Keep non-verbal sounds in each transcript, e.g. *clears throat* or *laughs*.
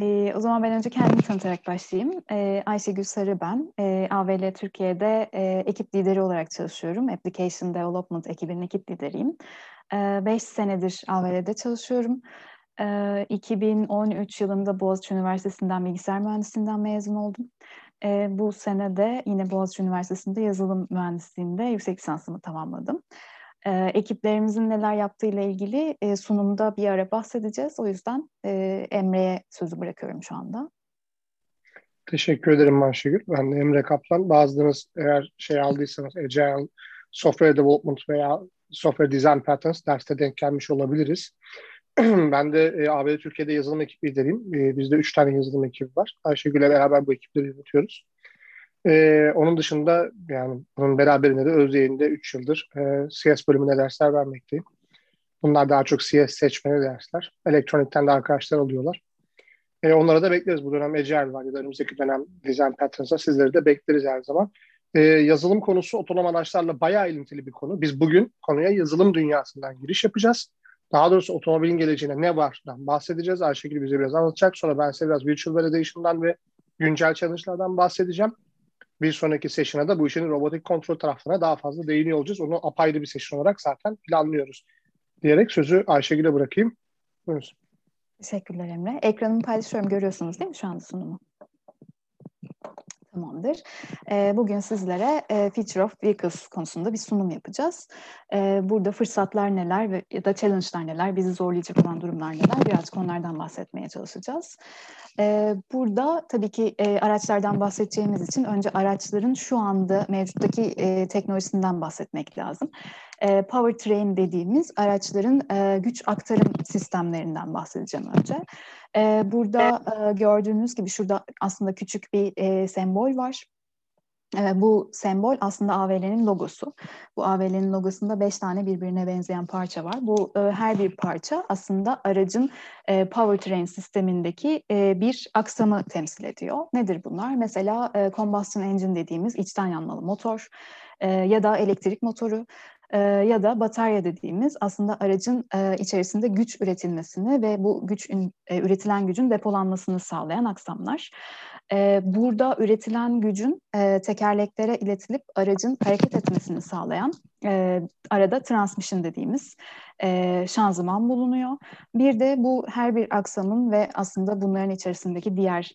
E, o zaman ben önce kendimi tanıtarak başlayayım. E, Ayşegül Sarı ben. E, AVL Türkiye'de e, ekip lideri olarak çalışıyorum. Application Development ekibinin ekip lideriyim. 5 e, senedir AVL'de çalışıyorum. E, 2013 yılında Boğaziçi Üniversitesi'nden bilgisayar mühendisliğinden mezun oldum. E, bu sene de yine Boğaziçi Üniversitesi'nde yazılım mühendisliğinde yüksek lisansımı tamamladım. E, ekiplerimizin neler yaptığıyla ilgili e, sunumda bir ara bahsedeceğiz. O yüzden e, Emre'ye sözü bırakıyorum şu anda. Teşekkür ederim Ayşegül. Ben de Emre Kaplan. Bazılarınız eğer şey aldıysanız Agile, Software Development veya Software Design Patterns derste denk gelmiş olabiliriz. *clears throat* ben de e, ABD Türkiye'de yazılım ekibi lideriyim. E, bizde üç tane yazılım ekibi var. Ayşegül'le beraber bu ekipleri yönetiyoruz. E, onun dışında yani bunun beraberinde de Özyeğin'de 3 yıldır e, CS bölümünde dersler vermekteyim. Bunlar daha çok CS seçmeli dersler. Elektronikten de arkadaşlar alıyorlar. E, onlara da bekleriz. Bu dönem Agile var ya da önümüzdeki dönem Design Patterns'a sizleri de bekleriz her zaman. E, yazılım konusu otonom araçlarla bayağı ilintili bir konu. Biz bugün konuya yazılım dünyasından giriş yapacağız. Daha doğrusu otomobilin geleceğine ne vardan bahsedeceğiz. Ayşegül bize biraz anlatacak. Sonra ben size biraz Virtual Validation'dan ve güncel challenge'lardan bahsedeceğim. Bir sonraki session'a da bu işin robotik kontrol tarafına daha fazla değiniyor olacağız. Onu apayrı bir session olarak zaten planlıyoruz. Diyerek sözü Ayşegül'e bırakayım. Buyurun. Teşekkürler Emre. Ekranımı paylaşıyorum. Görüyorsunuz değil mi şu anda sunumu? Tamamdır. E, bugün sizlere e, Feature of Vehicles konusunda bir sunum yapacağız. E, burada fırsatlar neler ve ya da challenge'lar neler, bizi zorlayacak olan durumlar neler birazcık onlardan bahsetmeye çalışacağız. E, burada tabii ki e, araçlardan bahsedeceğimiz için önce araçların şu anda mevcuttaki e, teknolojisinden bahsetmek lazım. E, powertrain dediğimiz araçların e, güç aktarım sistemlerinden bahsedeceğim önce. E, burada e, gördüğünüz gibi şurada aslında küçük bir e, sembol var. E, bu sembol aslında AVL'nin logosu. Bu AVL'nin logosunda beş tane birbirine benzeyen parça var. Bu e, her bir parça aslında aracın e, powertrain sistemindeki e, bir aksamı temsil ediyor. Nedir bunlar? Mesela e, combustion engine dediğimiz içten yanmalı motor e, ya da elektrik motoru ya da batarya dediğimiz aslında aracın içerisinde güç üretilmesini ve bu güç e, üretilen gücün depolanmasını sağlayan aksamlar. Burada üretilen gücün tekerleklere iletilip aracın hareket etmesini sağlayan arada transmission dediğimiz şanzıman bulunuyor. Bir de bu her bir aksamın ve aslında bunların içerisindeki diğer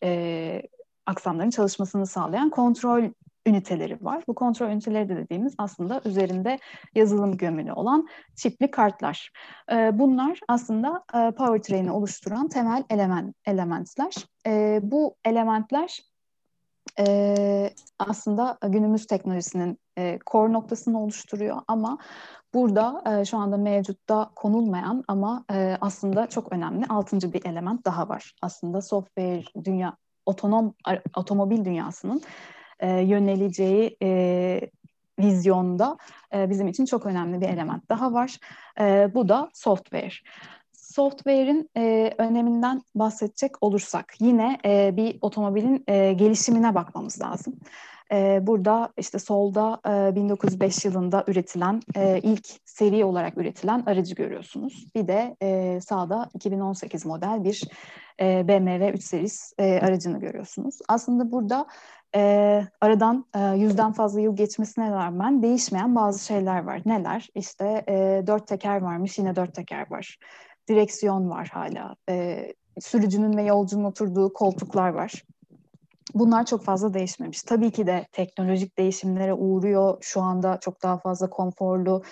aksamların çalışmasını sağlayan kontrol üniteleri var. Bu kontrol üniteleri de dediğimiz aslında üzerinde yazılım gömülü olan çipli kartlar. Ee, bunlar aslında e, powertrain'i oluşturan temel element, elementler. Ee, bu elementler e, aslında günümüz teknolojisinin e, core noktasını oluşturuyor ama burada şu anda mevcutta konulmayan ama aslında çok önemli altıncı bir element daha var. Aslında software dünya, otonom otomobil dünyasının e, yöneleceği e, vizyonda e, bizim için çok önemli bir element daha var. E, bu da software. Software'in e, öneminden bahsedecek olursak yine e, bir otomobilin e, gelişimine bakmamız lazım. E, burada işte solda e, 1905 yılında üretilen e, ilk seri olarak üretilen aracı görüyorsunuz. Bir de e, sağda 2018 model bir e, BMW 3 seris e, aracını görüyorsunuz. Aslında burada e, aradan e, yüzden fazla yıl geçmesine rağmen değişmeyen bazı şeyler var. Neler? İşte e, dört teker varmış, yine dört teker var. Direksiyon var hala. E, sürücünün ve yolcunun oturduğu koltuklar var. Bunlar çok fazla değişmemiş. Tabii ki de teknolojik değişimlere uğruyor. Şu anda çok daha fazla konforlu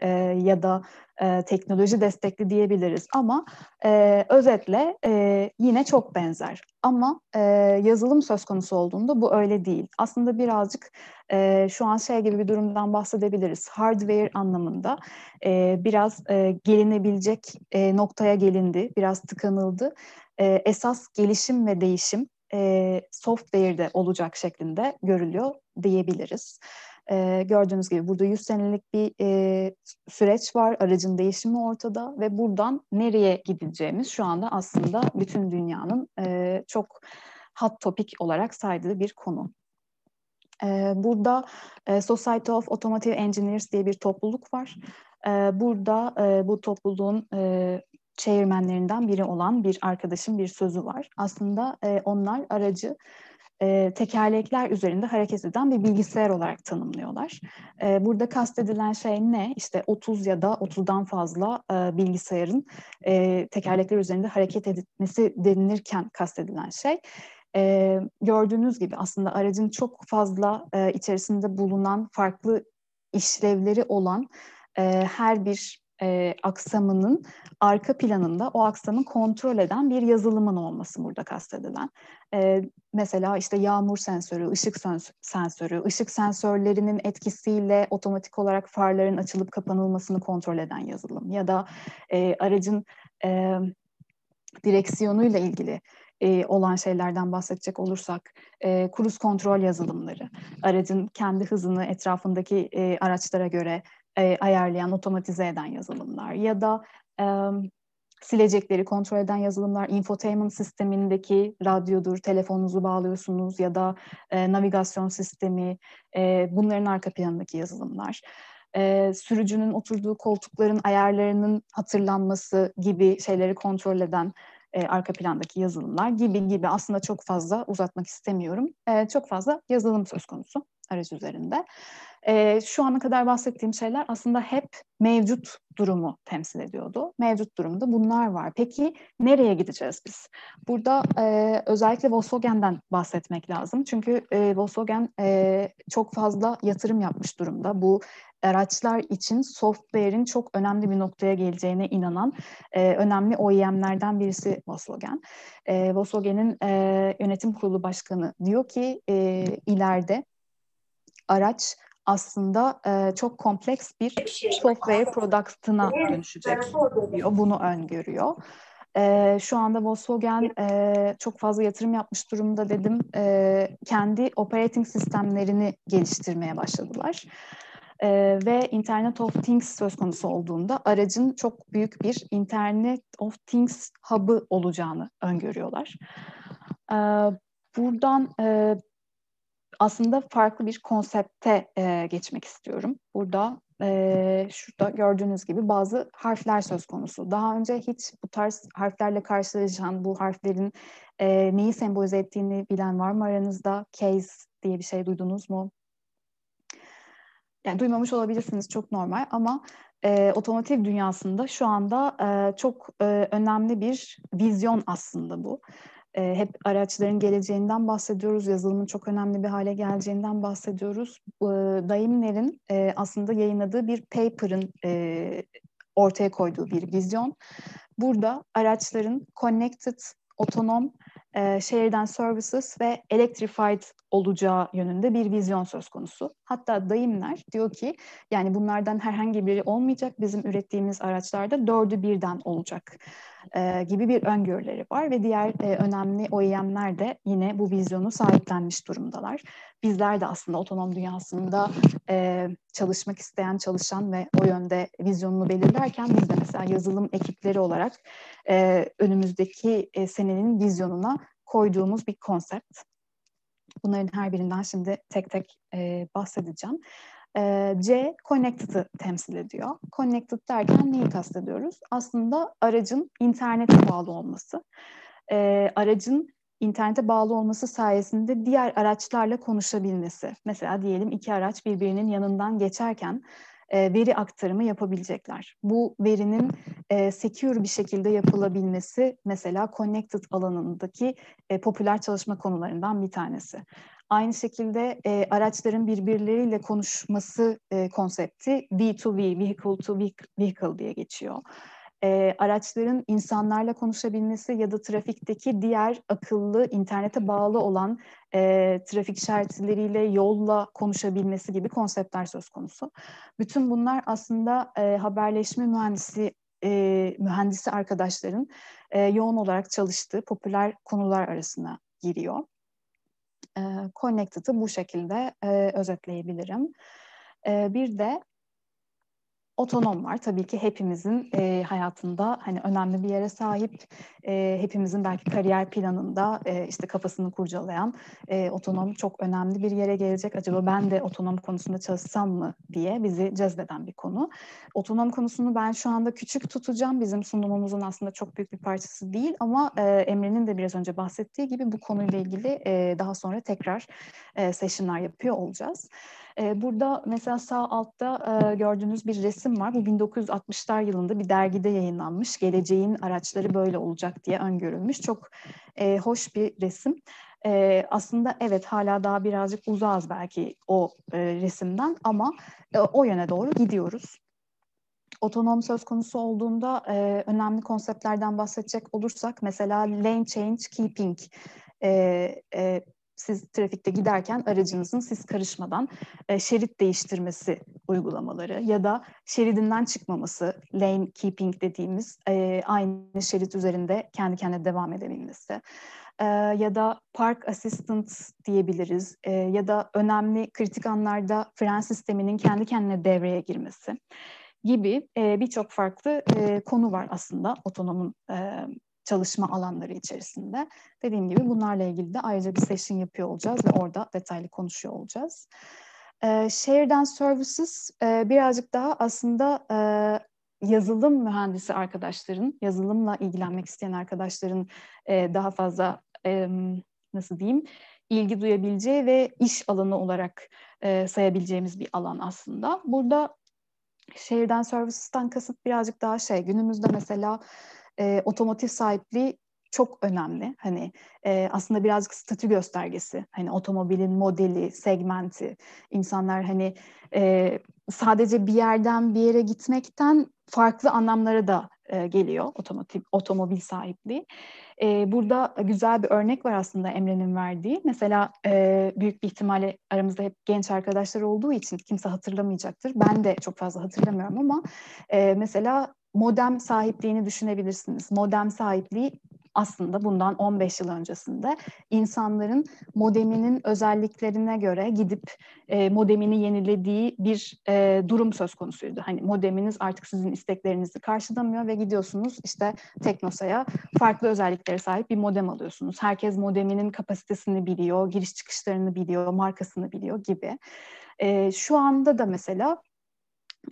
e, ya da e, teknoloji destekli diyebiliriz ama e, özetle e, yine çok benzer. Ama e, yazılım söz konusu olduğunda bu öyle değil. Aslında birazcık e, şu an şey gibi bir durumdan bahsedebiliriz. Hardware anlamında e, biraz e, gelinebilecek e, noktaya gelindi, biraz tıkanıldı. E, esas gelişim ve değişim e, software'de olacak şeklinde görülüyor diyebiliriz. E, gördüğünüz gibi burada 100 senelik bir e, süreç var, aracın değişimi ortada ve buradan nereye gideceğimiz şu anda aslında bütün dünyanın e, çok hot topic olarak saydığı bir konu. E, burada e, Society of Automotive Engineers diye bir topluluk var. E, burada e, bu topluluğun e, chairmanlerinden biri olan bir arkadaşım bir sözü var. Aslında e, onlar aracı e, tekerlekler üzerinde hareket eden bir bilgisayar olarak tanımlıyorlar. Burada kastedilen şey ne? İşte 30 ya da 30'dan fazla bilgisayarın tekerlekler üzerinde hareket etmesi denilirken kastedilen şey. Gördüğünüz gibi aslında aracın çok fazla içerisinde bulunan farklı işlevleri olan her bir e, aksamının arka planında o aksamı kontrol eden bir yazılımın olması burada kastedilen. E, mesela işte yağmur sensörü, ışık sensörü, ışık sensörlerinin etkisiyle otomatik olarak farların açılıp kapanılmasını kontrol eden yazılım ya da e, aracın e, direksiyonuyla ilgili e, olan şeylerden bahsedecek olursak e, kruz kontrol yazılımları, aracın kendi hızını etrafındaki e, araçlara göre e, ayarlayan, otomatize eden yazılımlar ya da e, silecekleri kontrol eden yazılımlar, infotainment sistemindeki radyodur, telefonunuzu bağlıyorsunuz ya da e, navigasyon sistemi, e, bunların arka planındaki yazılımlar. E, sürücünün oturduğu koltukların ayarlarının hatırlanması gibi şeyleri kontrol eden e, arka plandaki yazılımlar gibi gibi aslında çok fazla uzatmak istemiyorum. E, çok fazla yazılım söz konusu aracı üzerinde. E, şu ana kadar bahsettiğim şeyler aslında hep mevcut durumu temsil ediyordu. Mevcut durumda bunlar var. Peki nereye gideceğiz biz? Burada e, özellikle Volkswagen'den bahsetmek lazım. Çünkü e, Volkswagen e, çok fazla yatırım yapmış durumda. Bu araçlar için software'in çok önemli bir noktaya geleceğine inanan e, önemli OEM'lerden birisi Volkswagen. E, Volkswagen'in e, yönetim kurulu başkanı diyor ki e, ileride araç aslında e, çok kompleks bir software product'ına dönüşecek diyor. Bunu öngörüyor. E, şu anda Volkswagen e, çok fazla yatırım yapmış durumda dedim. E, kendi operating sistemlerini geliştirmeye başladılar. E, ve Internet of Things söz konusu olduğunda aracın çok büyük bir Internet of Things hub'ı olacağını öngörüyorlar. E, buradan e, aslında farklı bir konsepte e, geçmek istiyorum. Burada e, şurada gördüğünüz gibi bazı harfler söz konusu. Daha önce hiç bu tarz harflerle karşılaşan bu harflerin e, neyi sembolize ettiğini bilen var mı aranızda? Case diye bir şey duydunuz mu? Yani duymamış olabilirsiniz çok normal ama e, otomotiv dünyasında şu anda e, çok e, önemli bir vizyon aslında bu. E, hep araçların geleceğinden bahsediyoruz, yazılımın çok önemli bir hale geleceğinden bahsediyoruz. E, Daimler'in e, aslında yayınladığı bir paper'ın e, ortaya koyduğu bir vizyon. Burada araçların connected, otonom, e, şehirden services ve electrified olacağı yönünde bir vizyon söz konusu. Hatta Daimler diyor ki yani bunlardan herhangi biri olmayacak bizim ürettiğimiz araçlarda dördü birden olacak e, gibi bir öngörüleri var ve diğer e, önemli OEM'ler de yine bu vizyonu sahiplenmiş durumdalar. Bizler de aslında otonom dünyasında e, çalışmak isteyen, çalışan ve o yönde vizyonunu belirlerken biz de mesela yazılım ekipleri olarak e, önümüzdeki e, senenin vizyonuna koyduğumuz bir konsept. Bunların her birinden şimdi tek tek e, bahsedeceğim. E, C, connected'ı temsil ediyor. Connected derken neyi kastediyoruz? Aslında aracın internete bağlı olması. E, aracın internete bağlı olması sayesinde diğer araçlarla konuşabilmesi. Mesela diyelim iki araç birbirinin yanından geçerken veri aktarımı yapabilecekler. Bu verinin e, secure bir şekilde yapılabilmesi mesela connected alanındaki e, popüler çalışma konularından bir tanesi. Aynı şekilde e, araçların birbirleriyle konuşması e, konsepti V2V, Vehicle to Vehicle diye geçiyor. E, araçların insanlarla konuşabilmesi ya da trafikteki diğer akıllı, internete bağlı olan e, trafik işaretleriyle yolla konuşabilmesi gibi konseptler söz konusu. Bütün bunlar aslında e, haberleşme mühendisi e, mühendisi arkadaşların e, yoğun olarak çalıştığı popüler konular arasına giriyor connected'ı bu şekilde özetleyebilirim. Bir de otonom var. Tabii ki hepimizin e, hayatında hani önemli bir yere sahip, e, hepimizin belki kariyer planında e, işte kafasını kurcalayan e, otonom çok önemli bir yere gelecek. Acaba ben de otonom konusunda çalışsam mı diye bizi cezbeden bir konu. Otonom konusunu ben şu anda küçük tutacağım. Bizim sunumumuzun aslında çok büyük bir parçası değil ama e, Emre'nin de biraz önce bahsettiği gibi bu konuyla ilgili e, daha sonra tekrar e, sessionlar yapıyor olacağız. E, burada mesela sağ altta e, gördüğünüz bir resim var. Bu 1960'lar yılında bir dergide yayınlanmış. Geleceğin araçları böyle olacak diye öngörülmüş. Çok e, hoş bir resim. E, aslında evet hala daha birazcık uzağız belki o resimden ama o yöne doğru gidiyoruz. Otonom söz konusu olduğunda önemli konseptlerden bahsedecek olursak mesela lane change keeping siz trafikte giderken aracınızın siz karışmadan e, şerit değiştirmesi uygulamaları ya da şeridinden çıkmaması, lane keeping dediğimiz e, aynı şerit üzerinde kendi kendine devam edebilmesi e, ya da park assistant diyebiliriz e, ya da önemli kritik anlarda fren sisteminin kendi kendine devreye girmesi gibi e, birçok farklı e, konu var aslında otonomun e, çalışma alanları içerisinde. Dediğim gibi bunlarla ilgili de ayrıca bir session yapıyor olacağız ve orada detaylı konuşuyor olacağız. E, Shared Services e, birazcık daha aslında e, yazılım mühendisi arkadaşların, yazılımla ilgilenmek isteyen arkadaşların e, daha fazla e, nasıl diyeyim ilgi duyabileceği ve iş alanı olarak e, sayabileceğimiz bir alan aslında. Burada Shared Services'tan kasıt birazcık daha şey günümüzde mesela e, otomotiv sahipliği çok önemli. Hani e, aslında birazcık statü göstergesi. Hani otomobilin modeli, segmenti. İnsanlar hani e, sadece bir yerden bir yere gitmekten farklı anlamlara da e, geliyor otomotiv otomobil sahipliği. E, burada güzel bir örnek var aslında Emre'nin verdiği. Mesela e, büyük bir ihtimalle aramızda hep genç arkadaşlar olduğu için kimse hatırlamayacaktır. Ben de çok fazla hatırlamıyorum ama e, mesela modem sahipliğini düşünebilirsiniz. Modem sahipliği aslında bundan 15 yıl öncesinde insanların modeminin özelliklerine göre gidip e, modemini yenilediği bir e, durum söz konusuydu. Hani modeminiz artık sizin isteklerinizi karşılamıyor ve gidiyorsunuz işte Teknosa'ya farklı özelliklere sahip bir modem alıyorsunuz. Herkes modeminin kapasitesini biliyor, giriş çıkışlarını biliyor, markasını biliyor gibi. E, şu anda da mesela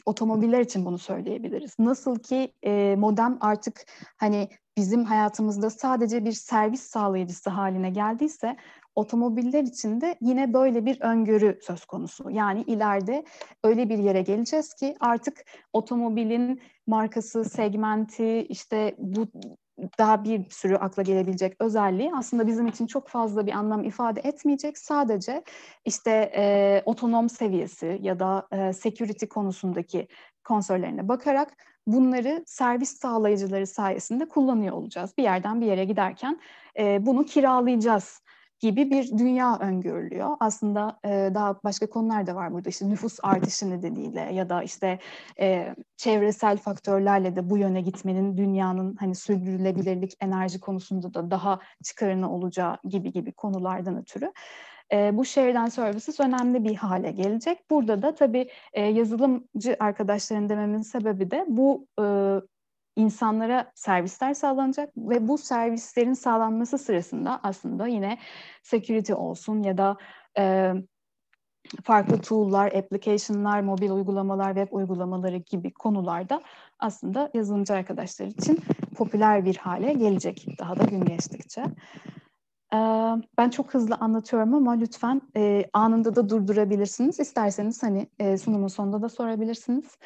otomobiller için bunu söyleyebiliriz. Nasıl ki e, modem artık hani bizim hayatımızda sadece bir servis sağlayıcısı haline geldiyse otomobiller için de yine böyle bir öngörü söz konusu. Yani ileride öyle bir yere geleceğiz ki artık otomobilin markası, segmenti, işte bu daha bir sürü akla gelebilecek özelliği aslında bizim için çok fazla bir anlam ifade etmeyecek. Sadece işte e, otonom seviyesi ya da e, security konusundaki konsörlerine bakarak bunları servis sağlayıcıları sayesinde kullanıyor olacağız. Bir yerden bir yere giderken e, bunu kiralayacağız gibi bir dünya öngörülüyor. Aslında e, daha başka konular da var burada. İşte nüfus artışı nedeniyle ya da işte e, çevresel faktörlerle de bu yöne gitmenin dünyanın hani sürdürülebilirlik enerji konusunda da daha çıkarını olacağı gibi gibi konulardan ötürü. E, bu şehirden services önemli bir hale gelecek. Burada da tabii e, yazılımcı arkadaşların dememin sebebi de bu e, insanlara servisler sağlanacak ve bu servislerin sağlanması sırasında aslında yine security olsun ya da e, farklı tool'lar, application'lar, mobil uygulamalar, web uygulamaları gibi konularda aslında yazılımcı arkadaşlar için popüler bir hale gelecek daha da gün geçtikçe. Ben çok hızlı anlatıyorum ama lütfen e, anında da durdurabilirsiniz. İsterseniz hani e, sunumun sonunda da sorabilirsiniz.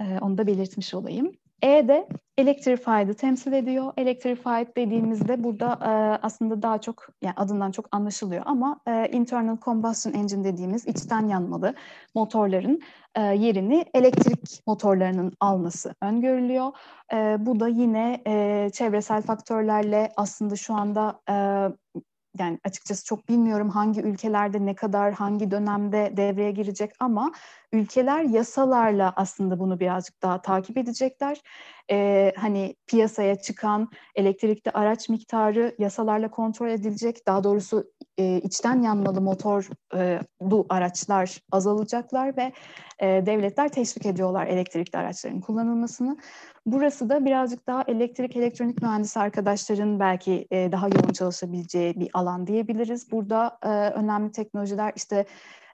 E, onu da belirtmiş olayım. E de electrified'ı temsil ediyor. Electrified dediğimizde burada e, aslında daha çok yani adından çok anlaşılıyor ama e, internal combustion engine dediğimiz içten yanmalı motorların e, yerini elektrik motorlarının alması öngörülüyor. E, bu da yine e, çevresel faktörlerle aslında şu anda e, yani açıkçası çok bilmiyorum hangi ülkelerde ne kadar hangi dönemde devreye girecek ama ülkeler yasalarla aslında bunu birazcık daha takip edecekler. Ee, hani piyasaya çıkan elektrikli araç miktarı yasalarla kontrol edilecek. Daha doğrusu e, içten yanmalı motor e, bu araçlar azalacaklar ve e, devletler teşvik ediyorlar elektrikli araçların kullanılmasını. Burası da birazcık daha elektrik elektronik mühendisi arkadaşların belki e, daha yoğun çalışabileceği bir alan diyebiliriz. Burada e, önemli teknolojiler işte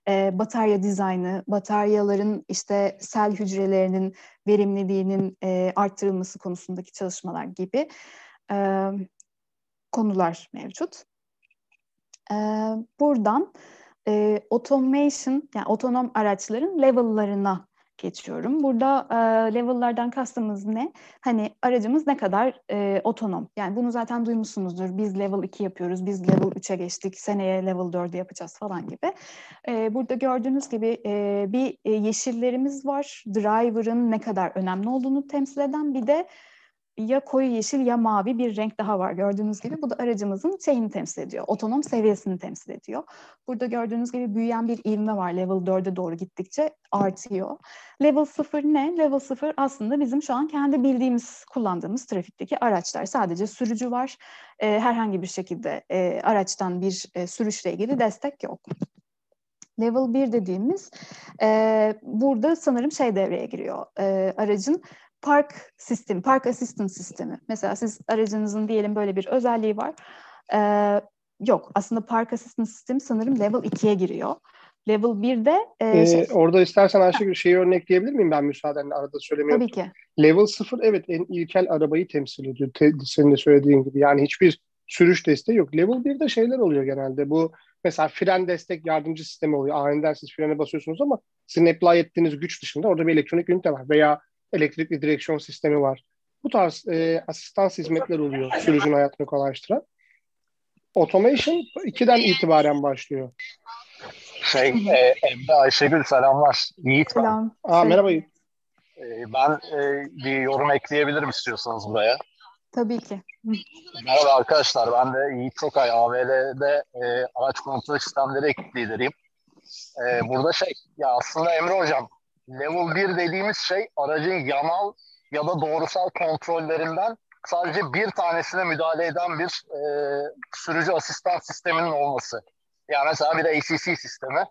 e, batarya dizaynı, bataryaların işte sel hücrelerinin verimliliğinin e, arttırılması konusundaki çalışmalar gibi e, konular mevcut. E, buradan e, automation yani otonom araçların level'larına geçiyorum. Burada e, level'lardan kastımız ne? Hani aracımız ne kadar e, otonom? Yani bunu zaten duymuşsunuzdur. Biz level 2 yapıyoruz, biz level 3'e geçtik, seneye level 4'e yapacağız falan gibi. E, burada gördüğünüz gibi e, bir e, yeşillerimiz var. Driver'ın ne kadar önemli olduğunu temsil eden bir de ya koyu yeşil ya mavi bir renk daha var gördüğünüz gibi. Bu da aracımızın şeyini temsil ediyor. Otonom seviyesini temsil ediyor. Burada gördüğünüz gibi büyüyen bir ivme var. Level 4'e doğru gittikçe artıyor. Level 0 ne? Level 0 aslında bizim şu an kendi bildiğimiz, kullandığımız trafikteki araçlar. Sadece sürücü var. E, herhangi bir şekilde e, araçtan bir e, sürüşle ilgili destek yok. Level 1 dediğimiz e, burada sanırım şey devreye giriyor. E, aracın park sistemi, park assistant sistemi. Mesela siz aracınızın diyelim böyle bir özelliği var. Ee, yok aslında park assistant sistemi sanırım level 2'ye giriyor. Level 1'de e, ee, şey... Orada istersen Ayşegül şeyi örnekleyebilir miyim ben müsaadenle arada söylemeye Tabii ki. Level 0 evet en ilkel arabayı temsil ediyor. Te, senin de söylediğin gibi. Yani hiçbir sürüş desteği yok. Level 1'de şeyler oluyor genelde. Bu mesela fren destek yardımcı sistemi oluyor. Aniden siz frene basıyorsunuz ama sizin apply ettiğiniz güç dışında orada bir elektronik ünite var. Veya elektrikli direksiyon sistemi var. Bu tarz e, asistans hizmetler oluyor sürücünün hayatını kolaylaştıran. Automation 2'den itibaren başlıyor. Şey, e, Emre Ayşegül selamlar. Yiğit ben. Selam. Aa, merhaba Yiğit. E, ben e, bir yorum ekleyebilirim istiyorsanız buraya. Tabii ki. Merhaba arkadaşlar, ben de Yiğit Çokay, AVL'de e, araç kontrol sistemleri ekip lideriyim. E, burada şey, ya aslında Emre Hocam level 1 dediğimiz şey aracın yanal ya da doğrusal kontrollerinden sadece bir tanesine müdahale eden bir e, sürücü asistan sisteminin olması. Yani mesela bir ACC sistemi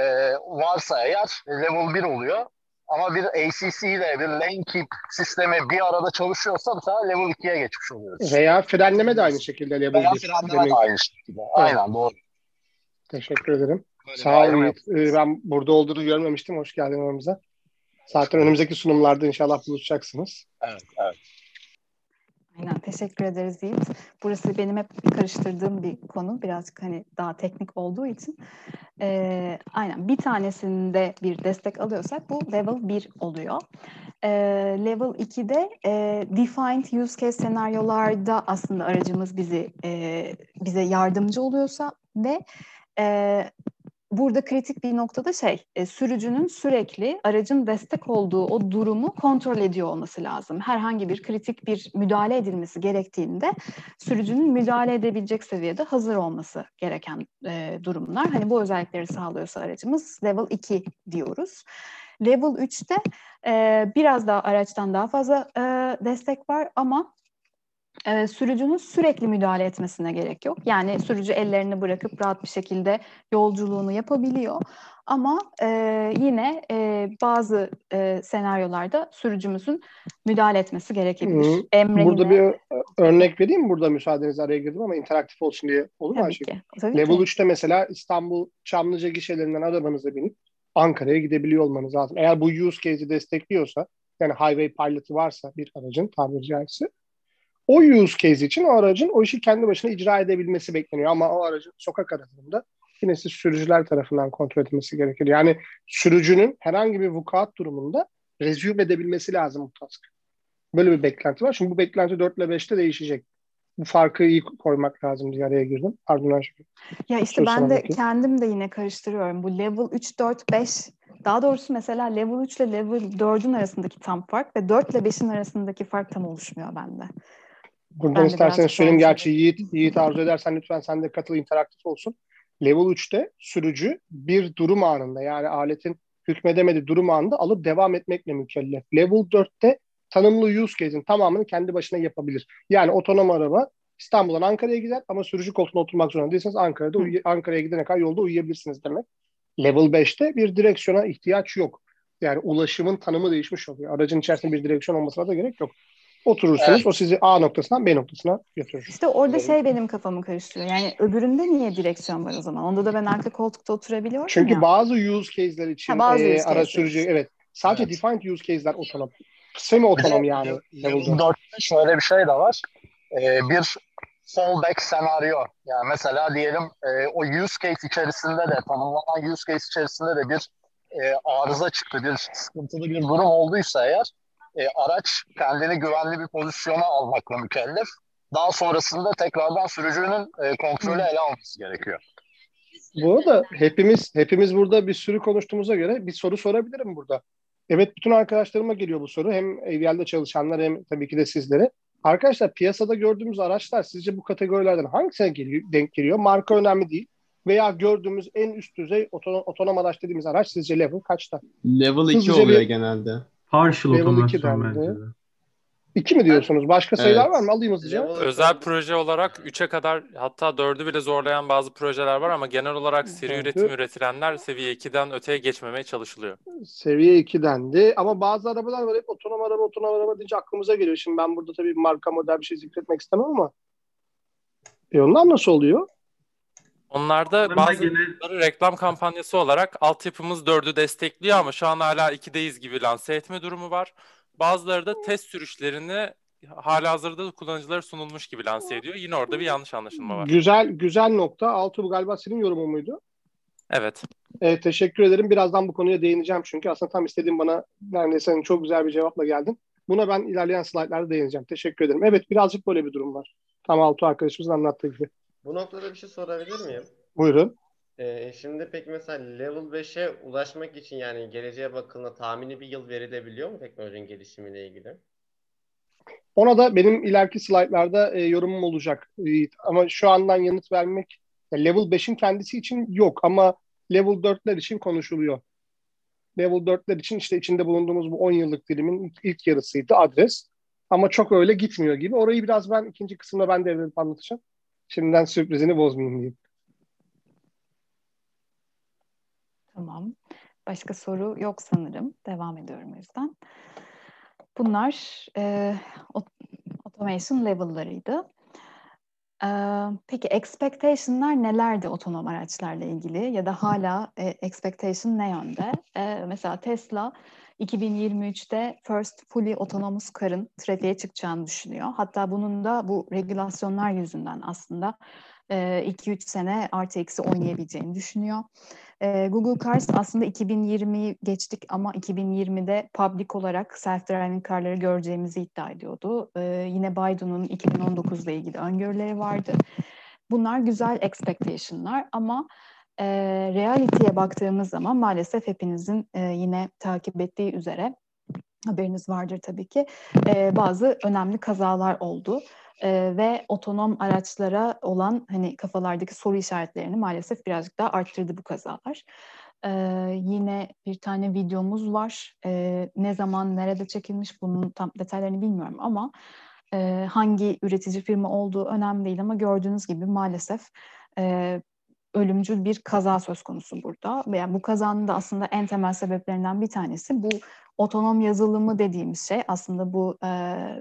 e, varsa eğer level 1 oluyor. Ama bir ACC ile bir lane keep sistemi bir arada çalışıyorsa mesela level 2'ye geçmiş oluyoruz. Veya frenleme de aynı şekilde level Veya 1. Veya frenleme de aynı şekilde. Aynen doğru. Teşekkür ederim. Böyle Sağ olun. Ee, ben burada olduğunu görmemiştim. Hoş geldin aramıza. Zaten önümüzdeki sunumlarda inşallah buluşacaksınız. Evet, evet. Aynen teşekkür ederiz Yiğit. Burası benim hep karıştırdığım bir konu. Birazcık hani daha teknik olduğu için. Ee, aynen bir tanesinde bir destek alıyorsak bu level 1 oluyor. Ee, level 2'de e, defined use case senaryolarda aslında aracımız bizi e, bize yardımcı oluyorsa ve e, burada kritik bir noktada şey, e, sürücünün sürekli aracın destek olduğu o durumu kontrol ediyor olması lazım. Herhangi bir kritik bir müdahale edilmesi gerektiğinde sürücünün müdahale edebilecek seviyede hazır olması gereken e, durumlar. Hani bu özellikleri sağlıyorsa aracımız level 2 diyoruz. Level 3'te e, biraz daha araçtan daha fazla e, destek var ama e, sürücünün sürekli müdahale etmesine gerek yok. Yani sürücü ellerini bırakıp rahat bir şekilde yolculuğunu yapabiliyor. Ama e, yine e, bazı e, senaryolarda sürücümüzün müdahale etmesi gerekebilir. Emre burada yine... bir örnek vereyim mi? Burada müsaadenizle araya girdim ama interaktif olsun diye olur mu. Tabii Level ki. 3'te mesela İstanbul Çamlıca gişelerinden arabanıza binip Ankara'ya gidebiliyor olmanız lazım. Eğer bu use case'i destekliyorsa yani highway pilot'ı varsa bir aracın tabiri caizse o use case için o aracın o işi kendi başına icra edebilmesi bekleniyor. Ama o aracın sokak aracında yine siz sürücüler tarafından kontrol edilmesi gerekir. Yani sürücünün herhangi bir vukuat durumunda resume edebilmesi lazım bu task. Böyle bir beklenti var. Şimdi bu beklenti 4 ile 5'te değişecek. Bu farkı iyi koymak lazım diye araya girdim. Pardon Ayşegül. Ya işte ben de bakayım. kendim de yine karıştırıyorum. Bu level 3, 4, 5 daha doğrusu mesela level 3 ile level 4'ün arasındaki tam fark ve 4 ile 5'in arasındaki fark tam oluşmuyor bende. Buradan Ben isterseniz söyleyeyim. Gerçi Yiğit, Yiğit arzu edersen lütfen sen de katıl interaktif olsun. Level 3'te sürücü bir durum anında yani aletin hükmedemediği durum anında alıp devam etmekle mükellef. Level 4'te tanımlı use case'in tamamını kendi başına yapabilir. Yani otonom araba İstanbul'dan Ankara'ya gider ama sürücü koltuğuna oturmak zorunda değilseniz Ankara'da uy- Ankara'ya gidene kadar yolda uyuyabilirsiniz demek. Level 5'te bir direksiyona ihtiyaç yok. Yani ulaşımın tanımı değişmiş oluyor. Aracın içerisinde bir direksiyon olmasına da gerek yok. Oturursunuz Evet. o sizi A noktasından B noktasına götürür. İşte orada şey benim kafamı karıştırıyor. Yani öbüründe niye direksiyon var o zaman? Onda da ben arka koltukta oturabiliyorum Çünkü ya. bazı use case'ler için Ha, bazı e, use araç cases. sürücü evet sadece Evet. defined use case'ler otonom. Semi otonom yani. Level Level 4. 4'te şöyle bir şey de var. Ee, bir fallback senaryo. Yani mesela diyelim e, o use case içerisinde de tanımlanan use case içerisinde de bir e, arıza çıktı, bir sıkıntılı bir durum olduysa eğer e, araç kendini güvenli bir pozisyona almakla mükellef. Daha sonrasında tekrardan sürücünün e, kontrolü ele alması gerekiyor. Bu arada hepimiz hepimiz burada bir sürü konuştuğumuza göre bir soru sorabilirim burada. Evet bütün arkadaşlarıma geliyor bu soru. Hem AVL'de çalışanlar hem tabii ki de sizlere. Arkadaşlar piyasada gördüğümüz araçlar sizce bu kategorilerden hangisine geliyor, denk geliyor? Marka önemli değil. Veya gördüğümüz en üst düzey otonom, otonom araç dediğimiz araç sizce level kaçta? Level 2 Hızlıca oluyor bir- genelde. Partial Level otomasyon bence de. İki mi diyorsunuz? Başka sayılar Evet. var mı? Alayım hızlıca. Özel proje olarak 3'e kadar hatta 4'ü bile zorlayan bazı projeler var ama genel olarak seri Dördü- üretim üretilenler seviye 2'den öteye geçmemeye çalışılıyor. Seviye 2 dendi. Ama bazı arabalar var hep otonom araba, otonom araba deyince aklımıza geliyor. Şimdi ben burada tabii marka model bir şey zikretmek istemem ama e onlar nasıl oluyor? Onlarda Ama bazı gene reklam kampanyası olarak altyapımız 4'ü destekliyor ama şu an hala 2'deyiz gibi lanse etme durumu var. Bazıları da test sürüşlerini hala hazırda kullanıcılara sunulmuş gibi lanse ediyor. Yine orada bir yanlış anlaşılma var. Güzel güzel nokta. Altuğ bu galiba senin yorumun muydu? Evet. Evet, teşekkür ederim. Birazdan bu konuya değineceğim çünkü aslında tam istediğim bana yani senin çok güzel bir cevapla geldin. Buna ben ilerleyen slaytlarda değineceğim. Teşekkür ederim. Evet birazcık böyle bir durum var. Tam Altuğ arkadaşımızın anlattığı gibi. Bu noktada bir şey sorabilir miyim? Buyurun. Ee, şimdi peki mesela level 5'e ulaşmak için yani geleceğe bakıldığında tahmini bir yıl verilebiliyor mu teknolojinin gelişimiyle ilgili? Ona da benim ileriki slaytlarda e, yorumum olacak. E, ama şu andan yanıt vermek ya level 5'in kendisi için yok ama level 4'ler için konuşuluyor. Level 4'ler için işte içinde bulunduğumuz bu 10 yıllık dilimin ilk, yarısıydı adres. Ama çok öyle gitmiyor gibi. Orayı biraz ben ikinci kısımda ben devredip anlatacağım. Şimdiden sürprizini bozmayayım diyeyim. Tamam. Başka soru yok sanırım. Devam ediyorum o yüzden. Bunlar e, automation level'larıydı. E, peki expectation'lar nelerdi otonom araçlarla ilgili ya da hala e, expectation ne yönde? E, mesela Tesla 2023'te first fully autonomous car'ın trafiğe çıkacağını düşünüyor. Hatta bunun da bu regülasyonlar yüzünden aslında 2-3 sene artı eksi oynayabileceğini düşünüyor. E, Google Cars aslında 2020'yi geçtik ama 2020'de public olarak self-driving car'ları göreceğimizi iddia ediyordu. E, yine Baidu'nun 2019 ile ilgili öngörüleri vardı. Bunlar güzel expectation'lar ama e, reality'ye baktığımız zaman maalesef hepinizin e, yine takip ettiği üzere haberiniz vardır tabii ki e, bazı önemli kazalar oldu. Ee, ve otonom araçlara olan hani kafalardaki soru işaretlerini maalesef birazcık daha arttırdı bu kazalar. Ee, yine bir tane videomuz var. Ee, ne zaman, nerede çekilmiş bunun tam detaylarını bilmiyorum ama e, hangi üretici firma olduğu önemli değil ama gördüğünüz gibi maalesef e, ölümcül bir kaza söz konusu burada. Yani bu kazanın da aslında en temel sebeplerinden bir tanesi bu otonom yazılımı dediğimiz şey aslında bu e,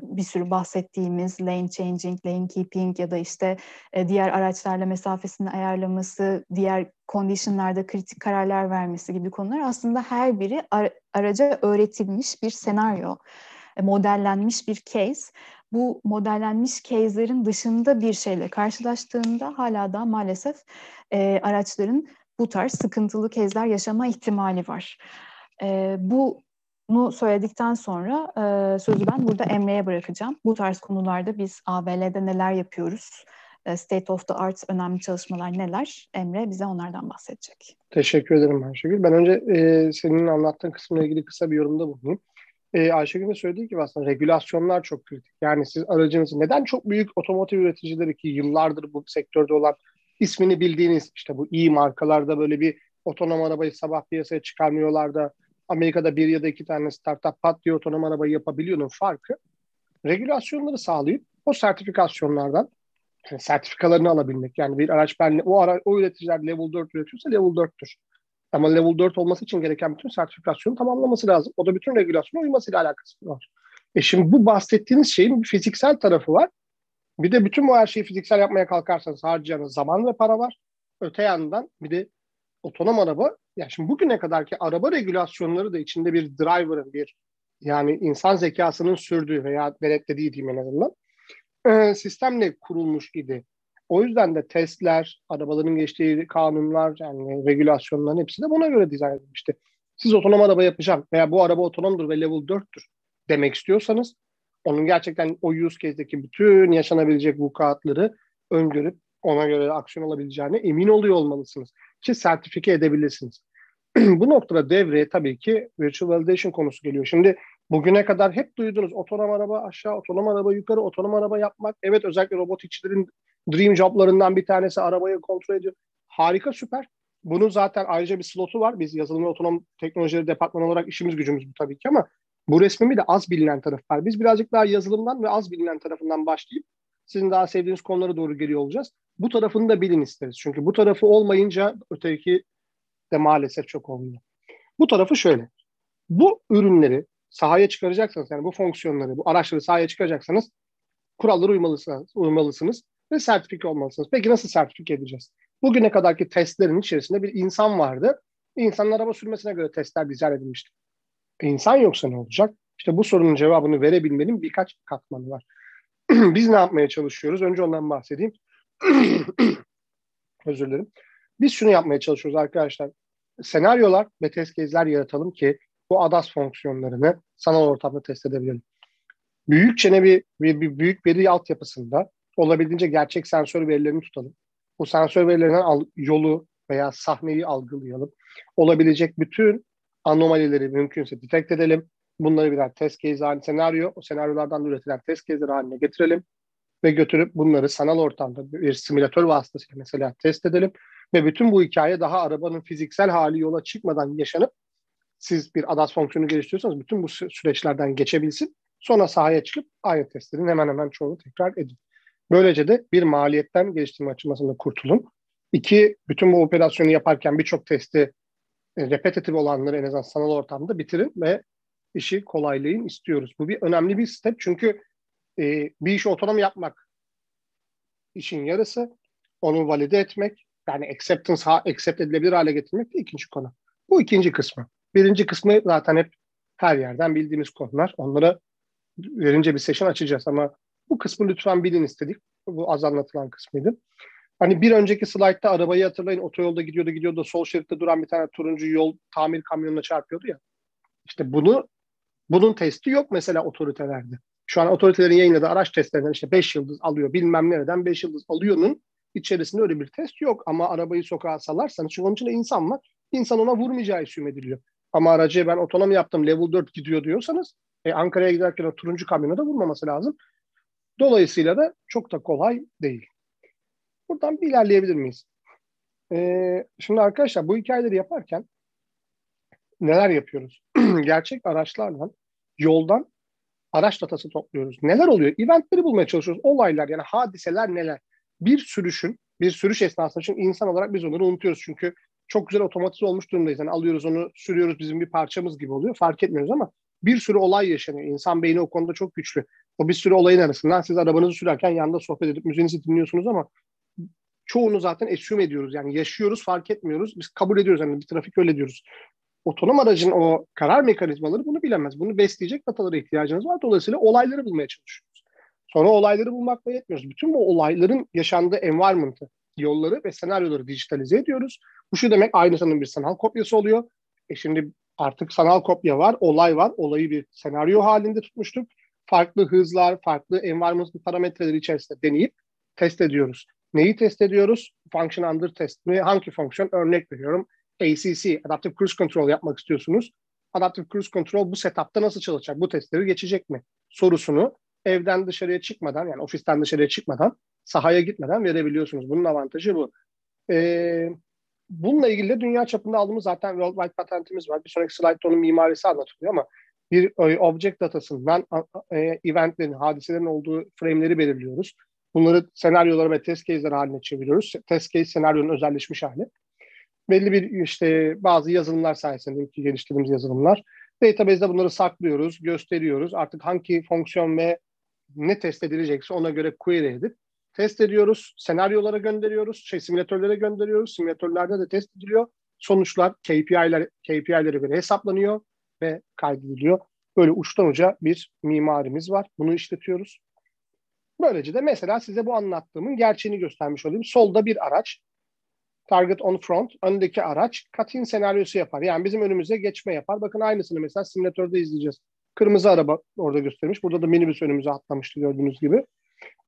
bir sürü bahsettiğimiz lane changing, lane keeping ya da işte e, diğer araçlarla mesafesini ayarlaması, diğer conditionlarda kritik kararlar vermesi gibi konular aslında her biri ar- araca öğretilmiş bir senaryo, e, modellenmiş bir case. Bu modellenmiş case'lerin dışında bir şeyle karşılaştığında hala da maalesef e, araçların bu tarz sıkıntılı case'ler yaşama ihtimali var. E, bu bunu söyledikten sonra e, sözü ben burada Emre'ye bırakacağım. Bu tarz konularda biz ABL'de neler yapıyoruz? E, State of the Art önemli çalışmalar neler? Emre bize onlardan bahsedecek. Teşekkür ederim Ayşegül. Ben önce e, senin anlattığın kısımla ilgili kısa bir yorumda bulunayım. E, Ayşegül'ün söylediği gibi aslında regülasyonlar çok kritik. Yani siz aracınızı neden çok büyük otomotiv üreticileri ki yıllardır bu sektörde olan ismini bildiğiniz işte bu iyi markalarda böyle bir otonom arabayı sabah piyasaya çıkarmıyorlar da Amerika'da bir ya da iki tane startup pat diye otonom arabayı yapabiliyor'nun farkı regülasyonları sağlayıp o sertifikasyonlardan yani sertifikalarını alabilmek. Yani bir araç ben o ara, o üreticiler level 4 üretiyorsa level 4'tür. Ama level 4 olması için gereken bütün sertifikasyonu tamamlaması lazım. O da bütün regülasyona uymasıyla alakası var. E şimdi bu bahsettiğiniz şeyin bir fiziksel tarafı var. Bir de bütün bu her şeyi fiziksel yapmaya kalkarsanız harcayanız zaman ve para var. Öte yandan bir de otonom araba, yani şimdi bugüne kadarki araba regülasyonları da içinde bir driver'ın, bir yani insan zekasının sürdüğü veya denetlediği diyeyim en azından e, sistemle kurulmuş idi. O yüzden de testler, arabaların geçtiği kanunlar, yani regülasyonların hepsi de buna göre dizayn edilmişti. Siz otonom araba yapacağım veya bu araba otonomdur ve level 4'tür demek istiyorsanız onun gerçekten o use case'deki bütün yaşanabilecek vukuatları öngörüp ona göre aksiyon alabileceğine emin oluyor olmalısınız ki sertifike edebilirsiniz. *clears throat* Bu noktada devreye tabii ki virtual validation konusu geliyor. Şimdi bugüne kadar hep duydunuz otonom araba aşağı, otonom araba yukarı, otonom araba yapmak. Evet özellikle robotikçilerin dream joblarından bir tanesi arabayı kontrol ediyor. Harika süper. Bunun zaten ayrıca bir slotu var. Biz yazılım ve otonom teknolojileri departmanı olarak işimiz gücümüz bu tabii ki ama bu resmimi de az bilinen taraf var. Biz birazcık daha yazılımdan ve az bilinen tarafından başlayıp sizin daha sevdiğiniz konulara doğru geliyor olacağız. Bu tarafını da bilin isteriz. Çünkü bu tarafı olmayınca öteki de maalesef çok olmuyor. Bu tarafı şöyle. Bu ürünleri sahaya çıkaracaksanız yani bu fonksiyonları, bu araçları sahaya çıkaracaksanız kurallara uymalısınız, uymalısınız ve sertifike olmalısınız. Peki nasıl sertifike edeceğiz? Bugüne kadarki testlerin içerisinde bir insan vardı. İnsanın araba sürmesine göre testler dizayn edilmişti. E, insan yoksa ne olacak? İşte bu sorunun cevabını verebilmenin birkaç katmanı var. *clears throat* Biz ne yapmaya çalışıyoruz? Önce ondan bahsedeyim. *clears throat* Özür dilerim. Biz şunu yapmaya çalışıyoruz arkadaşlar. Senaryolar ve test case'ler yaratalım ki bu ADAS fonksiyonlarını sanal ortamda test edebilelim. Büyük çene bir, bir, bir büyük veri altyapısında olabildiğince gerçek sensör verilerini tutalım. Bu sensör verilerinden al, yolu veya sahneyi algılayalım. Olabilecek bütün anomalileri mümkünse detect edelim. Bunları birer test case haline senaryo, o senaryolardan üretilen test case'leri haline getirelim ve götürüp bunları sanal ortamda bir simülatör vasıtasıyla mesela test edelim ve bütün bu hikaye daha arabanın fiziksel hali yola çıkmadan yaşanıp siz bir ADAS fonksiyonu geliştiriyorsanız bütün bu süreçlerden geçebilsin. Sonra sahaya çıkıp aynı testlerin hemen hemen çoğunu tekrar edin. Böylece de bir maliyetten geliştirme açılmasında kurtulun. İki, bütün bu operasyonu yaparken birçok testi e, repetitif olanları en azından sanal ortamda bitirin ve işi kolaylayın istiyoruz. Bu bir önemli bir step çünkü e, bir işi otonom yapmak işin yarısı. Onu valide etmek, yani acceptance, accept edilebilir hale getirmek de ikinci konu. Bu ikinci kısmı. Birinci kısmı zaten hep her yerden bildiğimiz konular. Onlara verince bir session açacağız ama bu kısmı lütfen bilin istedik. Bu az anlatılan kısmıydı. Hani bir önceki slaytta arabayı hatırlayın otoyolda gidiyordu gidiyordu sol şeritte duran bir tane turuncu yol tamir kamyonuna çarpıyordu ya. İşte bunu bunun testi yok mesela otoritelerde. Şu an otoritelerin yayınladığı araç testlerinden işte 5 yıldız alıyor bilmem nereden 5 yıldız alıyor'nun içerisinde öyle bir test yok. Ama arabayı sokağa salarsanız çünkü onun içinde insan var. İnsan ona vurmayacağı isüm ediliyor. Ama aracı ben otonom yaptım level 4 gidiyor diyorsanız e, Ankara'ya giderken o turuncu kamyona da vurmaması lazım. Dolayısıyla da çok da kolay değil. Buradan bir ilerleyebilir miyiz? Ee, şimdi arkadaşlar bu hikayeleri yaparken neler yapıyoruz? *clears throat* Gerçek araçlarla yoldan araç datası topluyoruz. Neler oluyor? Eventleri bulmaya çalışıyoruz. Olaylar yani hadiseler neler? Bir sürüşün, bir sürüş esnasında çünkü insan olarak biz onları unutuyoruz. Çünkü çok güzel otomatize olmuş durumdayız. Yani alıyoruz onu sürüyoruz bizim bir parçamız gibi oluyor. Fark etmiyoruz ama bir sürü olay yaşanıyor. İnsan beyni o konuda çok güçlü. O bir sürü olayın arasından siz arabanızı sürerken yanında sohbet edip müziğinizi dinliyorsunuz ama çoğunu zaten assume ediyoruz. Yani yaşıyoruz fark etmiyoruz. Biz kabul ediyoruz. Yani bir trafik öyle diyoruz. Otonom aracın o karar mekanizmaları bunu bilemez. Bunu besleyecek datalara ihtiyacınız var. Dolayısıyla olayları bulmaya çalışıyoruz. Sonra olayları bulmakla yetmiyoruz. Bütün bu olayların yaşandığı environment'ı, yolları ve senaryoları dijitalize ediyoruz. Bu şu demek aynısının bir sanal kopyası oluyor. E şimdi artık sanal kopya var, olay var. Olayı bir senaryo halinde tutmuştuk. Farklı hızlar, farklı environment parametreleri içerisinde deneyip test ediyoruz. Neyi test ediyoruz? Function under test mi? Hangi fonksiyon? Örnek veriyorum. ACC, Adaptive Cruise Control yapmak istiyorsunuz. Adaptive Cruise Control bu setupta nasıl çalışacak? Bu testleri geçecek mi? Sorusunu evden dışarıya çıkmadan yani ofisten dışarıya çıkmadan sahaya gitmeden verebiliyorsunuz. Bunun avantajı bu. Ee, bununla ilgili de dünya çapında aldığımız zaten worldwide patentimiz var. Bir sonraki slaytta onun mimarisi anlatılıyor ama bir e, object datasından e, eventlerin, hadiselerin olduğu frame'leri belirliyoruz. Bunları senaryolara ve test case'ler haline çeviriyoruz. Test case senaryonun özelleşmiş hali. Belli bir işte bazı yazılımlar sayesinde ki geliştirdiğimiz yazılımlar. Database'de bunları saklıyoruz, gösteriyoruz. Artık hangi fonksiyon ve ne test edilecekse ona göre query edip test ediyoruz. Senaryolara gönderiyoruz. Şey simülatörlere gönderiyoruz. Simülatörlerde de test ediliyor. Sonuçlar KPI'ler KPI'lere göre hesaplanıyor ve kaydediliyor. Böyle uçtan uca bir mimarimiz var. Bunu işletiyoruz. Böylece de mesela size bu anlattığımın gerçeğini göstermiş olayım. Solda bir araç, target on front, öndeki araç katin senaryosu yapar. Yani bizim önümüze geçme yapar. Bakın aynısını mesela simülatörde izleyeceğiz. Kırmızı araba orada göstermiş. Burada da minibüs önümüze atlamıştı gördüğünüz gibi.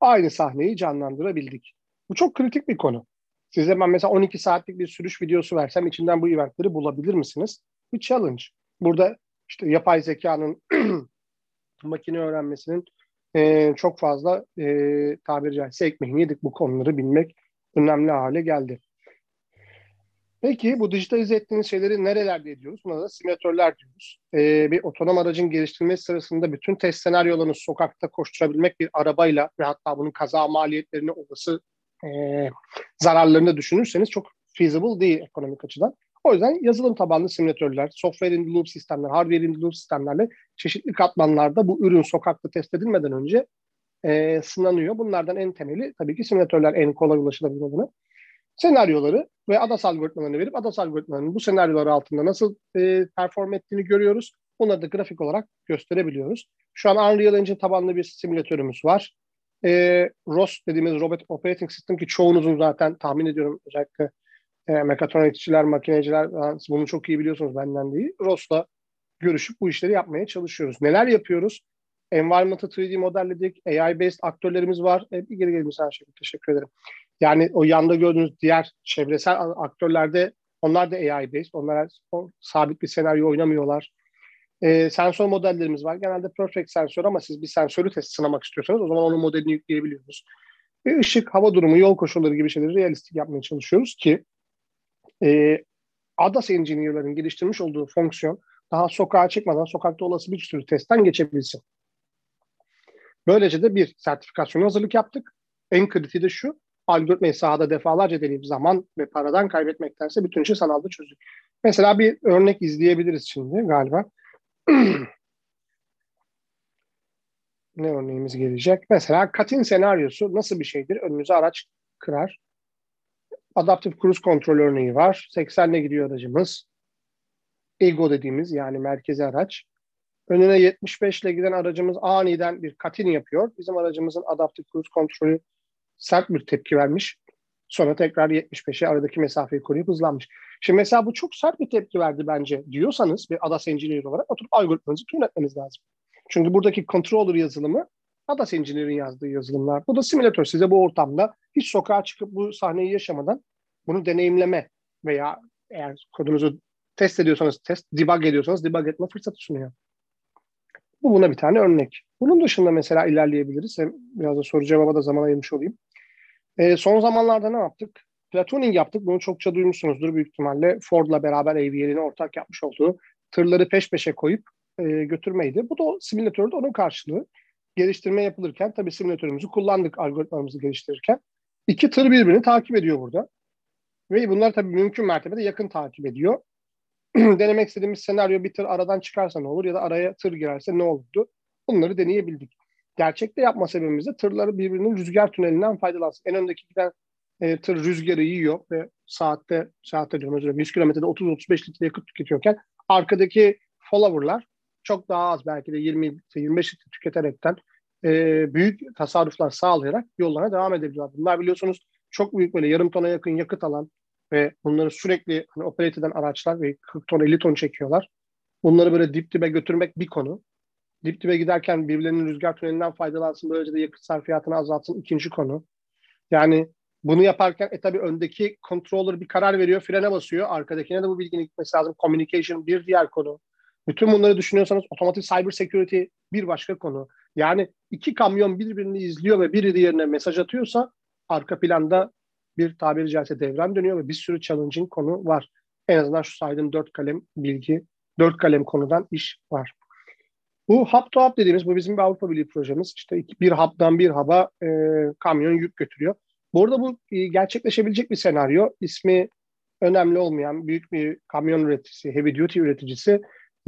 Aynı sahneyi canlandırabildik. Bu çok kritik bir konu. Size ben mesela 12 saatlik bir sürüş videosu versem içinden bu eventleri bulabilir misiniz? Bir challenge. Burada işte yapay zekanın *clears throat* makine öğrenmesinin e, çok fazla e, tabiri caizse ekmeğini yedik bu konuları bilmek önemli hale geldi. Peki bu dijitalize ettiğiniz şeyleri nerelerde ediyoruz? Buna da simülatörler diyoruz. Ee, bir otonom aracın geliştirilmesi sırasında bütün test senaryolarını sokakta koşturabilmek bir arabayla ve hatta bunun kaza maliyetlerini olası e, zararlarını düşünürseniz çok feasible değil ekonomik açıdan. O yüzden yazılım tabanlı simülatörler, software in loop sistemler, hardware in loop sistemlerle çeşitli katmanlarda bu ürün sokakta test edilmeden önce e, sınanıyor. Bunlardan en temeli tabii ki simülatörler en kolay ulaşılabilir olanı. Senaryoları ve ADAS algoritmalarını verip ADAS algoritmalarının bu senaryolar altında nasıl e, perform ettiğini görüyoruz. Bunları da grafik olarak gösterebiliyoruz. Şu an Unreal Engine tabanlı bir simülatörümüz var. E, ROS dediğimiz Robot Operating System ki çoğunuzun zaten tahmin ediyorum özellikle e, mekatronikçiler, makineciler bunu çok iyi biliyorsunuz benden değil. ROS'la görüşüp bu işleri yapmaya çalışıyoruz. Neler yapıyoruz? Environment'ı 3D modelledik. AI-based aktörlerimiz var. E, bir geri gelin her şey. Teşekkür ederim. Yani o yanda gördüğünüz diğer çevresel aktörlerde onlar da AI-based. Onlar sabit bir senaryo oynamıyorlar. E, sensör modellerimiz var. Genelde perfect sensör ama siz bir sensörü test sınamak istiyorsanız o zaman onun modelini yükleyebiliyoruz. Ve ışık, hava durumu, yol koşulları gibi şeyleri realistik yapmaya çalışıyoruz ki e, ADAS engineer'ların geliştirmiş olduğu fonksiyon daha sokağa çıkmadan sokakta olası bir sürü testten geçebilsin. Böylece de bir sertifikasyon hazırlık yaptık. En kritiği de şu, algoritmayı sahada defalarca deneyip zaman ve paradan kaybetmektense bütün işi sanalda çözdük. Mesela bir örnek izleyebiliriz şimdi galiba. *clears throat* ne örneğimiz gelecek? Mesela katin senaryosu nasıl bir şeydir? Önümüze araç kırar. Adaptive Cruise Control örneği var. 80'le gidiyor aracımız. Ego dediğimiz yani merkezi araç. Önüne 75 ile giden aracımız aniden bir katin yapıyor. Bizim aracımızın Adaptive Cruise Control'ü sert bir tepki vermiş. Sonra tekrar 75'e aradaki mesafeyi koruyup hızlanmış. Şimdi mesela bu çok sert bir tepki verdi bence diyorsanız bir ADAS Engineer olarak oturup algoritmanızı etmeniz lazım. Çünkü buradaki controller yazılımı ADAS Engineer'in yazdığı yazılımlar. Bu da simülatör size bu ortamda hiç sokağa çıkıp bu sahneyi yaşamadan bunu deneyimleme veya eğer kodunuzu test ediyorsanız test, debug ediyorsanız debug etme fırsatı sunuyor. Bu buna bir tane örnek. Bunun dışında mesela ilerleyebiliriz. Hem biraz da soru cevaba da zaman ayırmış olayım. E, son zamanlarda ne yaptık? Platooning yaptık. Bunu çokça duymuşsunuzdur büyük ihtimalle. Ford'la beraber AVL'in ortak yapmış olduğu tırları peş peşe koyup e, götürmeydi. Bu da simülatörde onun karşılığı. Geliştirme yapılırken tabii simülatörümüzü kullandık algoritmamızı geliştirirken. İki tır birbirini takip ediyor burada. Ve bunlar tabii mümkün mertebede yakın takip ediyor. *clears throat* Denemek istediğimiz senaryo bir tır aradan çıkarsa ne olur ya da araya tır girerse ne olurdu? Bunları deneyebildik. Gerçekte yapma sebebimiz de tırları birbirinin rüzgar tünelinden faydalansın. En öndeki giden e, tır rüzgarı yiyor ve saatte, saatte diyorum özür dilerim, 100 kilometrede 30-35 litre yakıt tüketiyorken arkadaki follower'lar çok daha az belki de 20 25 litre tüketerekten e, büyük tasarruflar sağlayarak yollarına devam edebiliyorlar. Bunlar biliyorsunuz çok büyük böyle yarım tona yakın yakıt alan ve bunları sürekli hani, operate eden araçlar ve 40 ton 50 ton çekiyorlar. Bunları böyle dip dibe götürmek bir konu. Dip dibe giderken birbirlerinin rüzgar tünelinden faydalansın böylece de yakıt sarfiyatını azaltsın ikinci konu. Yani bunu yaparken e tabii öndeki controller bir karar veriyor, frene basıyor. Arkadakine de bu bilginin gitmesi lazım. Communication bir diğer konu. Bütün bunları düşünüyorsanız otomatik cyber security bir başka konu. Yani iki kamyon birbirini izliyor ve biri diğerine mesaj atıyorsa arka planda bir tabiri caizse devran dönüyor ve bir sürü challenging konu var. En azından şu saydığım dört kalem bilgi, dört kalem konudan iş var. Bu hub to hub dediğimiz bu bizim bir Avrupa Birliği projemiz. İşte bir hub'dan bir hub'a e, kamyon yük götürüyor. Bu arada bu e, gerçekleşebilecek bir senaryo. İsmi önemli olmayan büyük bir kamyon üreticisi, heavy duty üreticisi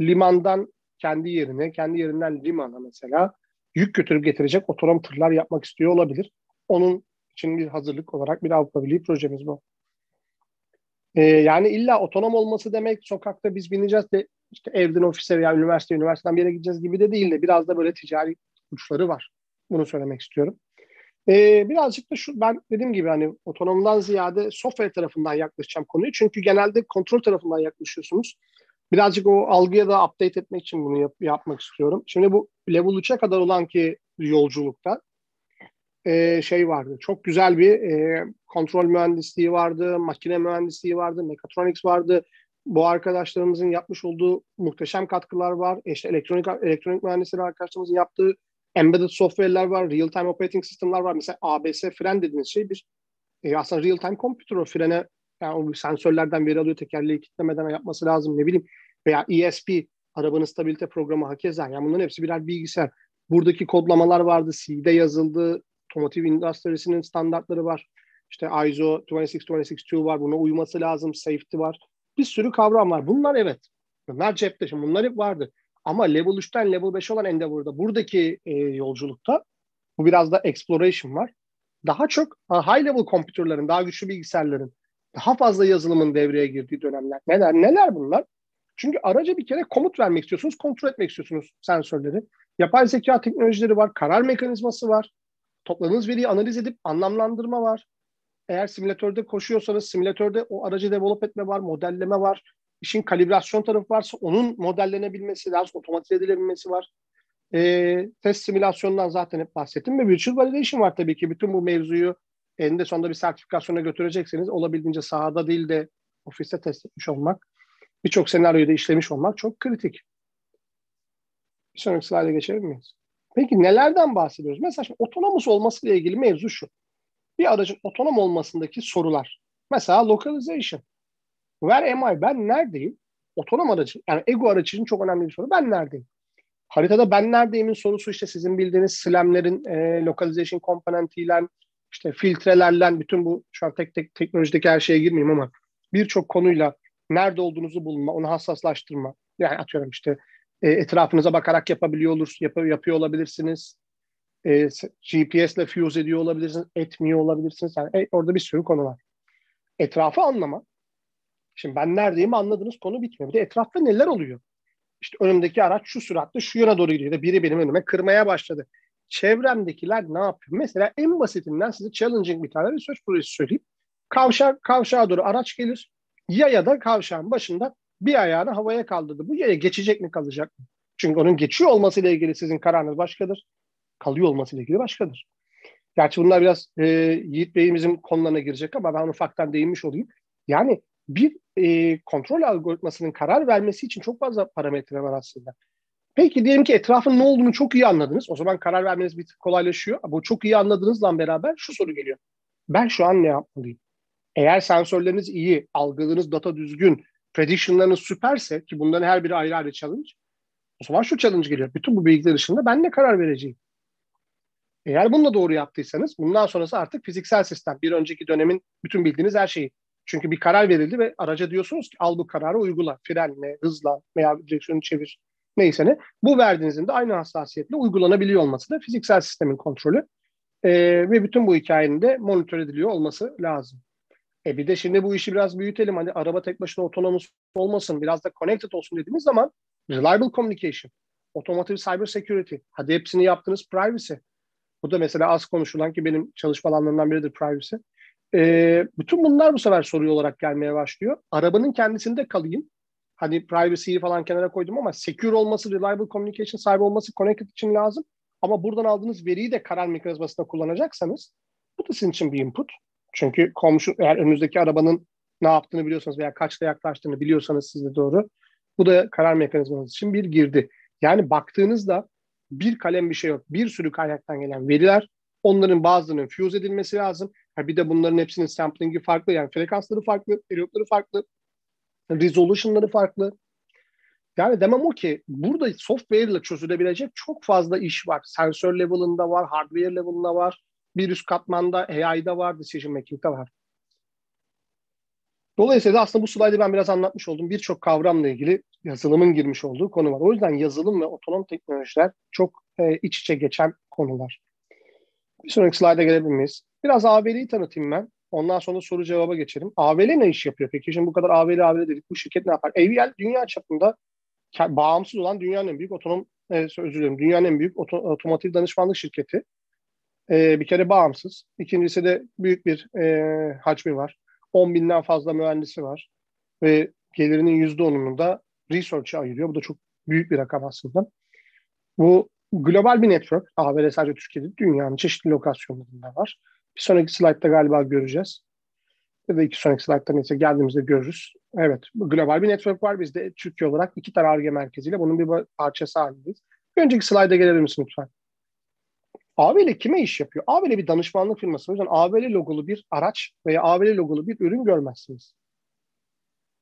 limandan kendi yerine, kendi yerinden limana mesela yük götürüp getirecek otonom tırlar yapmak istiyor olabilir. Onun için bir hazırlık olarak bir Avrupa Birliği projemiz bu. Ee, yani illa otonom olması demek sokakta biz bineceğiz de işte evden ofise veya üniversite, üniversiteden bir yere gideceğiz gibi de değil de biraz da böyle ticari uçları var. Bunu söylemek istiyorum. Ee, birazcık da şu ben dediğim gibi hani otonomdan ziyade software tarafından yaklaşacağım konuyu. Çünkü genelde kontrol tarafından yaklaşıyorsunuz. Birazcık o algıya da update etmek için bunu yap, yapmak istiyorum. Şimdi bu level 3'e kadar olan ki yolculukta e, şey vardı. Çok güzel bir e, kontrol mühendisliği vardı, makine mühendisliği vardı, mechatronics vardı. Bu arkadaşlarımızın yapmış olduğu muhteşem katkılar var. İşte elektronik elektronik mühendisleri arkadaşlarımızın yaptığı embedded software'ler var, real time operating system'lar var. Mesela ABS fren dediğiniz şey bir e, aslında real time computer o frene yani o sensörlerden veri alıyor tekerleği kitlemeden yapması lazım ne bileyim veya ESP arabanın stabilite programı hakeza yani bunların hepsi birer bilgisayar. Buradaki kodlamalar vardı, C'de yazıldı, otomotiv endüstrisinin standartları var. İşte ISO 26262 var, buna uyması lazım, safety var. Bir sürü kavram var. Bunlar evet. Bunlar cepte. Şimdi bunlar hep vardı. Ama level 3'ten level 5 olan Endeavor'da buradaki e, yolculukta bu biraz da exploration var. Daha çok high level kompütürlerin, daha güçlü bilgisayarların, daha fazla yazılımın devreye girdiği dönemler. Neler? Neler bunlar? Çünkü araca bir kere komut vermek istiyorsunuz, kontrol etmek istiyorsunuz sensörleri. Yapay zeka teknolojileri var, karar mekanizması var. Topladığınız veriyi analiz edip anlamlandırma var. Eğer simülatörde koşuyorsanız simülatörde o aracı develop etme var, modelleme var. İşin kalibrasyon tarafı varsa onun modellenebilmesi, daha otomatize edilebilmesi var. E, test simülasyonundan zaten hep bahsettim ve virtual validation var tabii ki. Bütün bu mevzuyu eninde sonunda bir sertifikasyona götürecekseniz olabildiğince sahada değil de ofiste test etmiş olmak, birçok senaryoyu da işlemiş olmak çok kritik. Bir sonraki slayda geçebilir miyiz? Peki nelerden bahsediyoruz? Mesela şimdi otonomus olmasıyla ilgili mevzu şu. Bir aracın otonom olmasındaki sorular. Mesela localization. Where am I? Ben neredeyim? Otonom aracı, yani ego aracı için çok önemli bir soru. Ben neredeyim? Haritada ben neredeyim'in sorusu işte sizin bildiğiniz SLAM'lerin e, localization komponentiyle, işte filtrelerle, bütün bu şu an tek tek teknolojideki her şeye girmeyeyim ama birçok konuyla nerede olduğunuzu bulma, onu hassaslaştırma. Yani atıyorum işte e, etrafınıza bakarak yapabiliyor olur, yap, yapıyor olabilirsiniz. E, GPS ile fuse ediyor olabilirsiniz, etmiyor olabilirsiniz. Yani e, orada bir sürü konu var. Etrafı anlama. Şimdi ben neredeyim anladınız konu bitmiyor. Bir de etrafta neler oluyor? İşte önümdeki araç şu süratle şu yana doğru gidiyor. Biri benim önüme kırmaya başladı. Çevremdekiler ne yapıyor? Mesela en basitinden size challenging bir tane research projesi söyleyeyim. Kavşak, kavşağa doğru araç gelir. Ya ya da kavşağın başında bir ayağını havaya kaldırdı. Bu yaya geçecek mi kalacak mı? Çünkü onun geçiyor olmasıyla ilgili sizin kararınız başkadır. Kalıyor olmasıyla ilgili başkadır. Gerçi bunlar biraz e, Yiğit Bey'imizin konularına girecek ama ben ufaktan değinmiş olayım. Yani bir e, kontrol algoritmasının karar vermesi için çok fazla parametre var aslında. Peki diyelim ki etrafın ne olduğunu çok iyi anladınız. O zaman karar vermeniz bir tık kolaylaşıyor. Bu çok iyi anladığınızla beraber şu soru geliyor. Ben şu an ne yapmalıyım? Eğer sensörleriniz iyi, algıladığınız data düzgün, prediction'larınız süperse ki bunların her biri ayrı ayrı challenge. O zaman şu challenge geliyor. Bütün bu bilgiler dışında ben ne karar vereceğim? Eğer bunu da doğru yaptıysanız bundan sonrası artık fiziksel sistem. Bir önceki dönemin bütün bildiğiniz her şeyi. Çünkü bir karar verildi ve araca diyorsunuz ki al bu kararı uygula. Frenle, hızla veya direksiyonu çevir. Neyse ne. Bu verdiğinizin de aynı hassasiyetle uygulanabiliyor olması da fiziksel sistemin kontrolü. Ee, ve bütün bu hikayenin de monitör ediliyor olması lazım. E bir de şimdi bu işi biraz büyütelim. Hani araba tek başına otonomus olmasın, biraz da connected olsun dediğimiz zaman reliable communication, automotive cyber security, hadi hepsini yaptınız privacy. Bu da mesela az konuşulan ki benim çalışma alanlarından biridir privacy. E, bütün bunlar bu sefer soruyu olarak gelmeye başlıyor. Arabanın kendisinde kalayım. Hani privacy'yi falan kenara koydum ama secure olması, reliable communication sahibi olması connected için lazım. Ama buradan aldığınız veriyi de karar mekanizmasında kullanacaksanız bu da sizin için bir input. Çünkü komşu eğer önünüzdeki arabanın ne yaptığını biliyorsanız veya kaçta yaklaştığını biliyorsanız size doğru Bu da karar mekanizmanız için bir girdi. Yani baktığınızda bir kalem bir şey yok. Bir sürü kaynaktan gelen veriler. Onların bazılarının fuse edilmesi lazım. Ha bir de bunların hepsinin sampling'i farklı. Yani frekansları farklı, periyotları farklı, resolution'ları farklı. Yani demem o ki burada software ile çözülebilecek çok fazla iş var. Sensör level'ında var, hardware level'ında var. Bir üst katmanda AI'da var, decision making'de var. Dolayısıyla aslında bu slaydı ben biraz anlatmış oldum. Birçok kavramla ilgili yazılımın girmiş olduğu konu var. O yüzden yazılım ve otonom teknolojiler çok e, iç içe geçen konular. Bir sonraki slayda gelebilir miyiz? Biraz AVL'yi tanıtayım ben. Ondan sonra soru cevaba geçelim. AVL ne iş yapıyor peki? Şimdi bu kadar AVL AVL dedik. Bu şirket ne yapar? AVL dünya çapında bağımsız olan dünyanın en büyük otonom e, özür dilerim, dünyanın en büyük oto, otomotiv danışmanlık şirketi. E, bir kere bağımsız. İkincisi de büyük bir e, hacmi var. 10 binden fazla mühendisi var. Ve gelirinin %10'unu da research'a ayırıyor. Bu da çok büyük bir rakam aslında. Bu global bir network. AVL sadece Türkiye'de dünyanın çeşitli lokasyonlarında var. Bir sonraki slaytta galiba göreceğiz. Ya da iki sonraki slaytta neyse geldiğimizde görürüz. Evet, global bir network var. Biz de Türkiye olarak iki tane ARGE merkeziyle bunun bir parçası halindeyiz. Bir önceki slayda gelebilir misin lütfen? AVL kime iş yapıyor? AVL bir danışmanlık firması. O yüzden AVL logolu bir araç veya AVL logolu bir ürün görmezsiniz.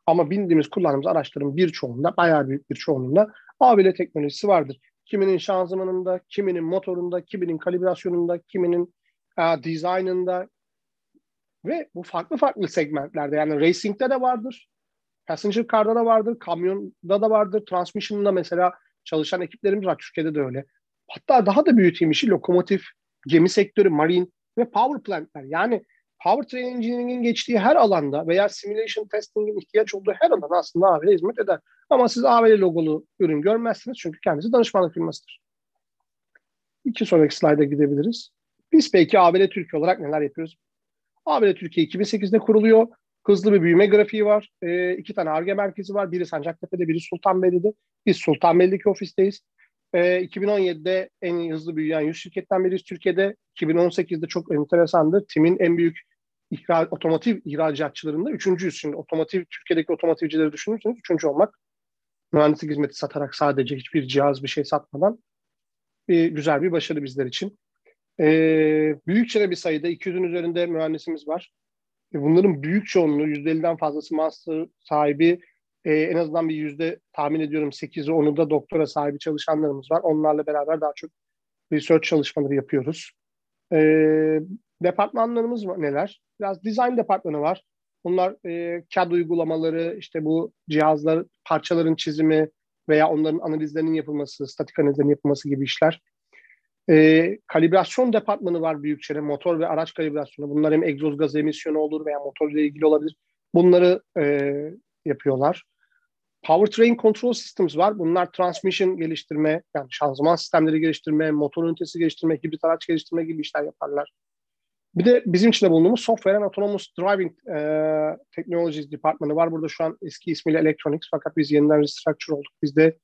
Ama bindiğimiz, kullandığımız araçların birçoğunda, bayağı büyük bir çoğunluğunda AVL teknolojisi vardır. Kiminin şanzımanında, kiminin motorunda, kiminin kalibrasyonunda, kiminin e, dizaynında ve bu farklı farklı segmentlerde yani racing'de de vardır, passenger car'da da vardır, kamyonda da vardır, transmission'da mesela çalışan ekiplerimiz var. Türkiye'de de öyle. Hatta daha da büyüteyim işi lokomotif, gemi sektörü, marine ve power plantler. Yani powertrain engineering'in geçtiği her alanda veya simulation testing'in ihtiyaç olduğu her alanda aslında AVL hizmet eder. Ama siz AVL logolu ürün görmezsiniz çünkü kendisi danışmanlık firmasıdır. İki sonraki slayda gidebiliriz. Biz peki AVL Türkiye olarak neler yapıyoruz? AVL Türkiye 2008'de kuruluyor. Hızlı bir büyüme grafiği var. E, iki tane ARGE merkezi var. Biri Sancaktepe'de, biri Sultanbeyli'de. Biz Sultanbeyli'deki ofisteyiz. E, 2017'de en hızlı büyüyen 100 şirketten biriyiz Türkiye'de. 2018'de çok enteresandı. TİM'in en büyük ihra, otomotiv ihracatçılarında üçüncüyüz. Şimdi otomotiv, Türkiye'deki otomotivcileri düşünürseniz üçüncü olmak. Mühendislik hizmeti satarak sadece hiçbir cihaz bir şey satmadan bir, güzel bir başarı bizler için. Ee, büyükçe bir sayıda 200'ün üzerinde mühendisimiz var. E, bunların büyük çoğunluğu %50'den fazlası master sahibi e, en azından bir yüzde tahmin ediyorum 8'i onu da doktora sahibi çalışanlarımız var. Onlarla beraber daha çok research çalışmaları yapıyoruz. E, departmanlarımız neler? Biraz design departmanı var. Bunlar e, CAD uygulamaları, işte bu cihazlar, parçaların çizimi veya onların analizlerinin yapılması, statik analizlerinin yapılması gibi işler. E, kalibrasyon departmanı var büyükçe, motor ve araç kalibrasyonu. Bunlar hem egzoz gaz emisyonu olur veya motorla ilgili olabilir. Bunları e, yapıyorlar. Powertrain Control Systems var. Bunlar transmission geliştirme, yani şanzıman sistemleri geliştirme, motor ünitesi geliştirme, hibrit araç geliştirme gibi işler yaparlar. Bir de bizim içinde bulunduğumuz Software and Autonomous Driving e, Technologies Departmanı var. Burada şu an eski ismiyle Electronics fakat biz yeniden restructure olduk. Bizde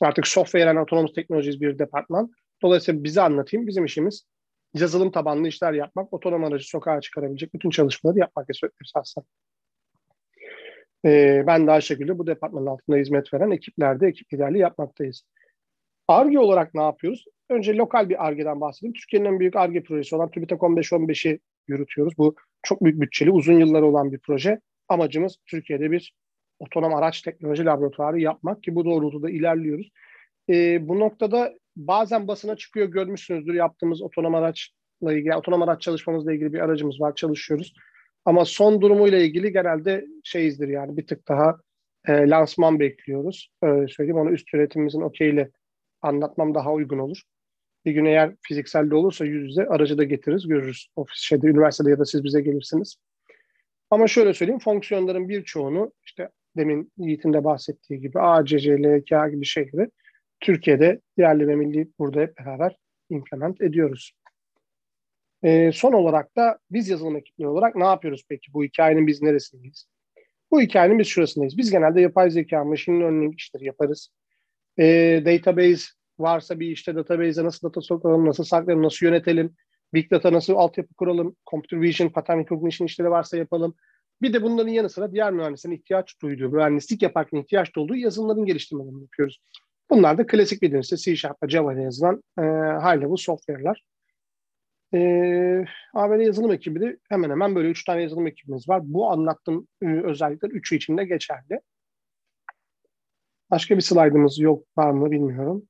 artık Software and Autonomous Technologies bir departman. Dolayısıyla bize anlatayım. Bizim işimiz yazılım tabanlı işler yapmak, otonom aracı sokağa çıkarabilecek bütün çalışmaları yapmak esasında. Ee, ben de aynı şekilde bu departmanın altında hizmet veren ekiplerde ekip liderliği yapmaktayız. ARGE olarak ne yapıyoruz? Önce lokal bir ARGE'den bahsedeyim. Türkiye'nin en büyük ARGE projesi olan TÜBİTAK 15-15'i yürütüyoruz. Bu çok büyük bütçeli, uzun yıllar olan bir proje. Amacımız Türkiye'de bir otonom araç teknoloji laboratuvarı yapmak ki bu doğrultuda ilerliyoruz. Ee, bu noktada bazen basına çıkıyor görmüşsünüzdür yaptığımız otonom araçla ilgili, otonom araç çalışmamızla ilgili bir aracımız var, çalışıyoruz. Ama son durumuyla ilgili genelde şeyizdir yani bir tık daha e, lansman bekliyoruz. Öyle söyleyeyim onu üst yönetimimizin okeyle anlatmam daha uygun olur. Bir gün eğer fizikselde olursa yüz yüze aracı da getiririz, görürüz. Ofis şeyde, üniversitede ya da siz bize gelirsiniz. Ama şöyle söyleyeyim, fonksiyonların birçoğunu işte demin Yiğit'in de bahsettiği gibi ACC, LK gibi şeyleri Türkiye'de yerli ve milli burada hep beraber implement ediyoruz. E, son olarak da biz yazılım ekipleri olarak ne yapıyoruz peki? Bu hikayenin biz neresindeyiz? Bu hikayenin biz şurasındayız. Biz genelde yapay zeka, machine learning işleri yaparız. E, database varsa bir işte database'e nasıl data sokalım, nasıl saklayalım, nasıl yönetelim, big data nasıl altyapı kuralım, computer vision, pattern recognition işleri varsa yapalım. Bir de bunların yanı sıra diğer mühendislerin ihtiyaç duyduğu, mühendislik yaparken ihtiyaç olduğu yazılımların geliştirmelerini yapıyoruz. Bunlar da klasik bildiğiniz C Sharp'la Java'da yazılan e, high level software'lar. E, AVL yazılım ekibi de hemen hemen böyle üç tane yazılım ekibimiz var. Bu anlattığım e, özellikler üçü için de geçerli. Başka bir slaydımız yok var mı bilmiyorum.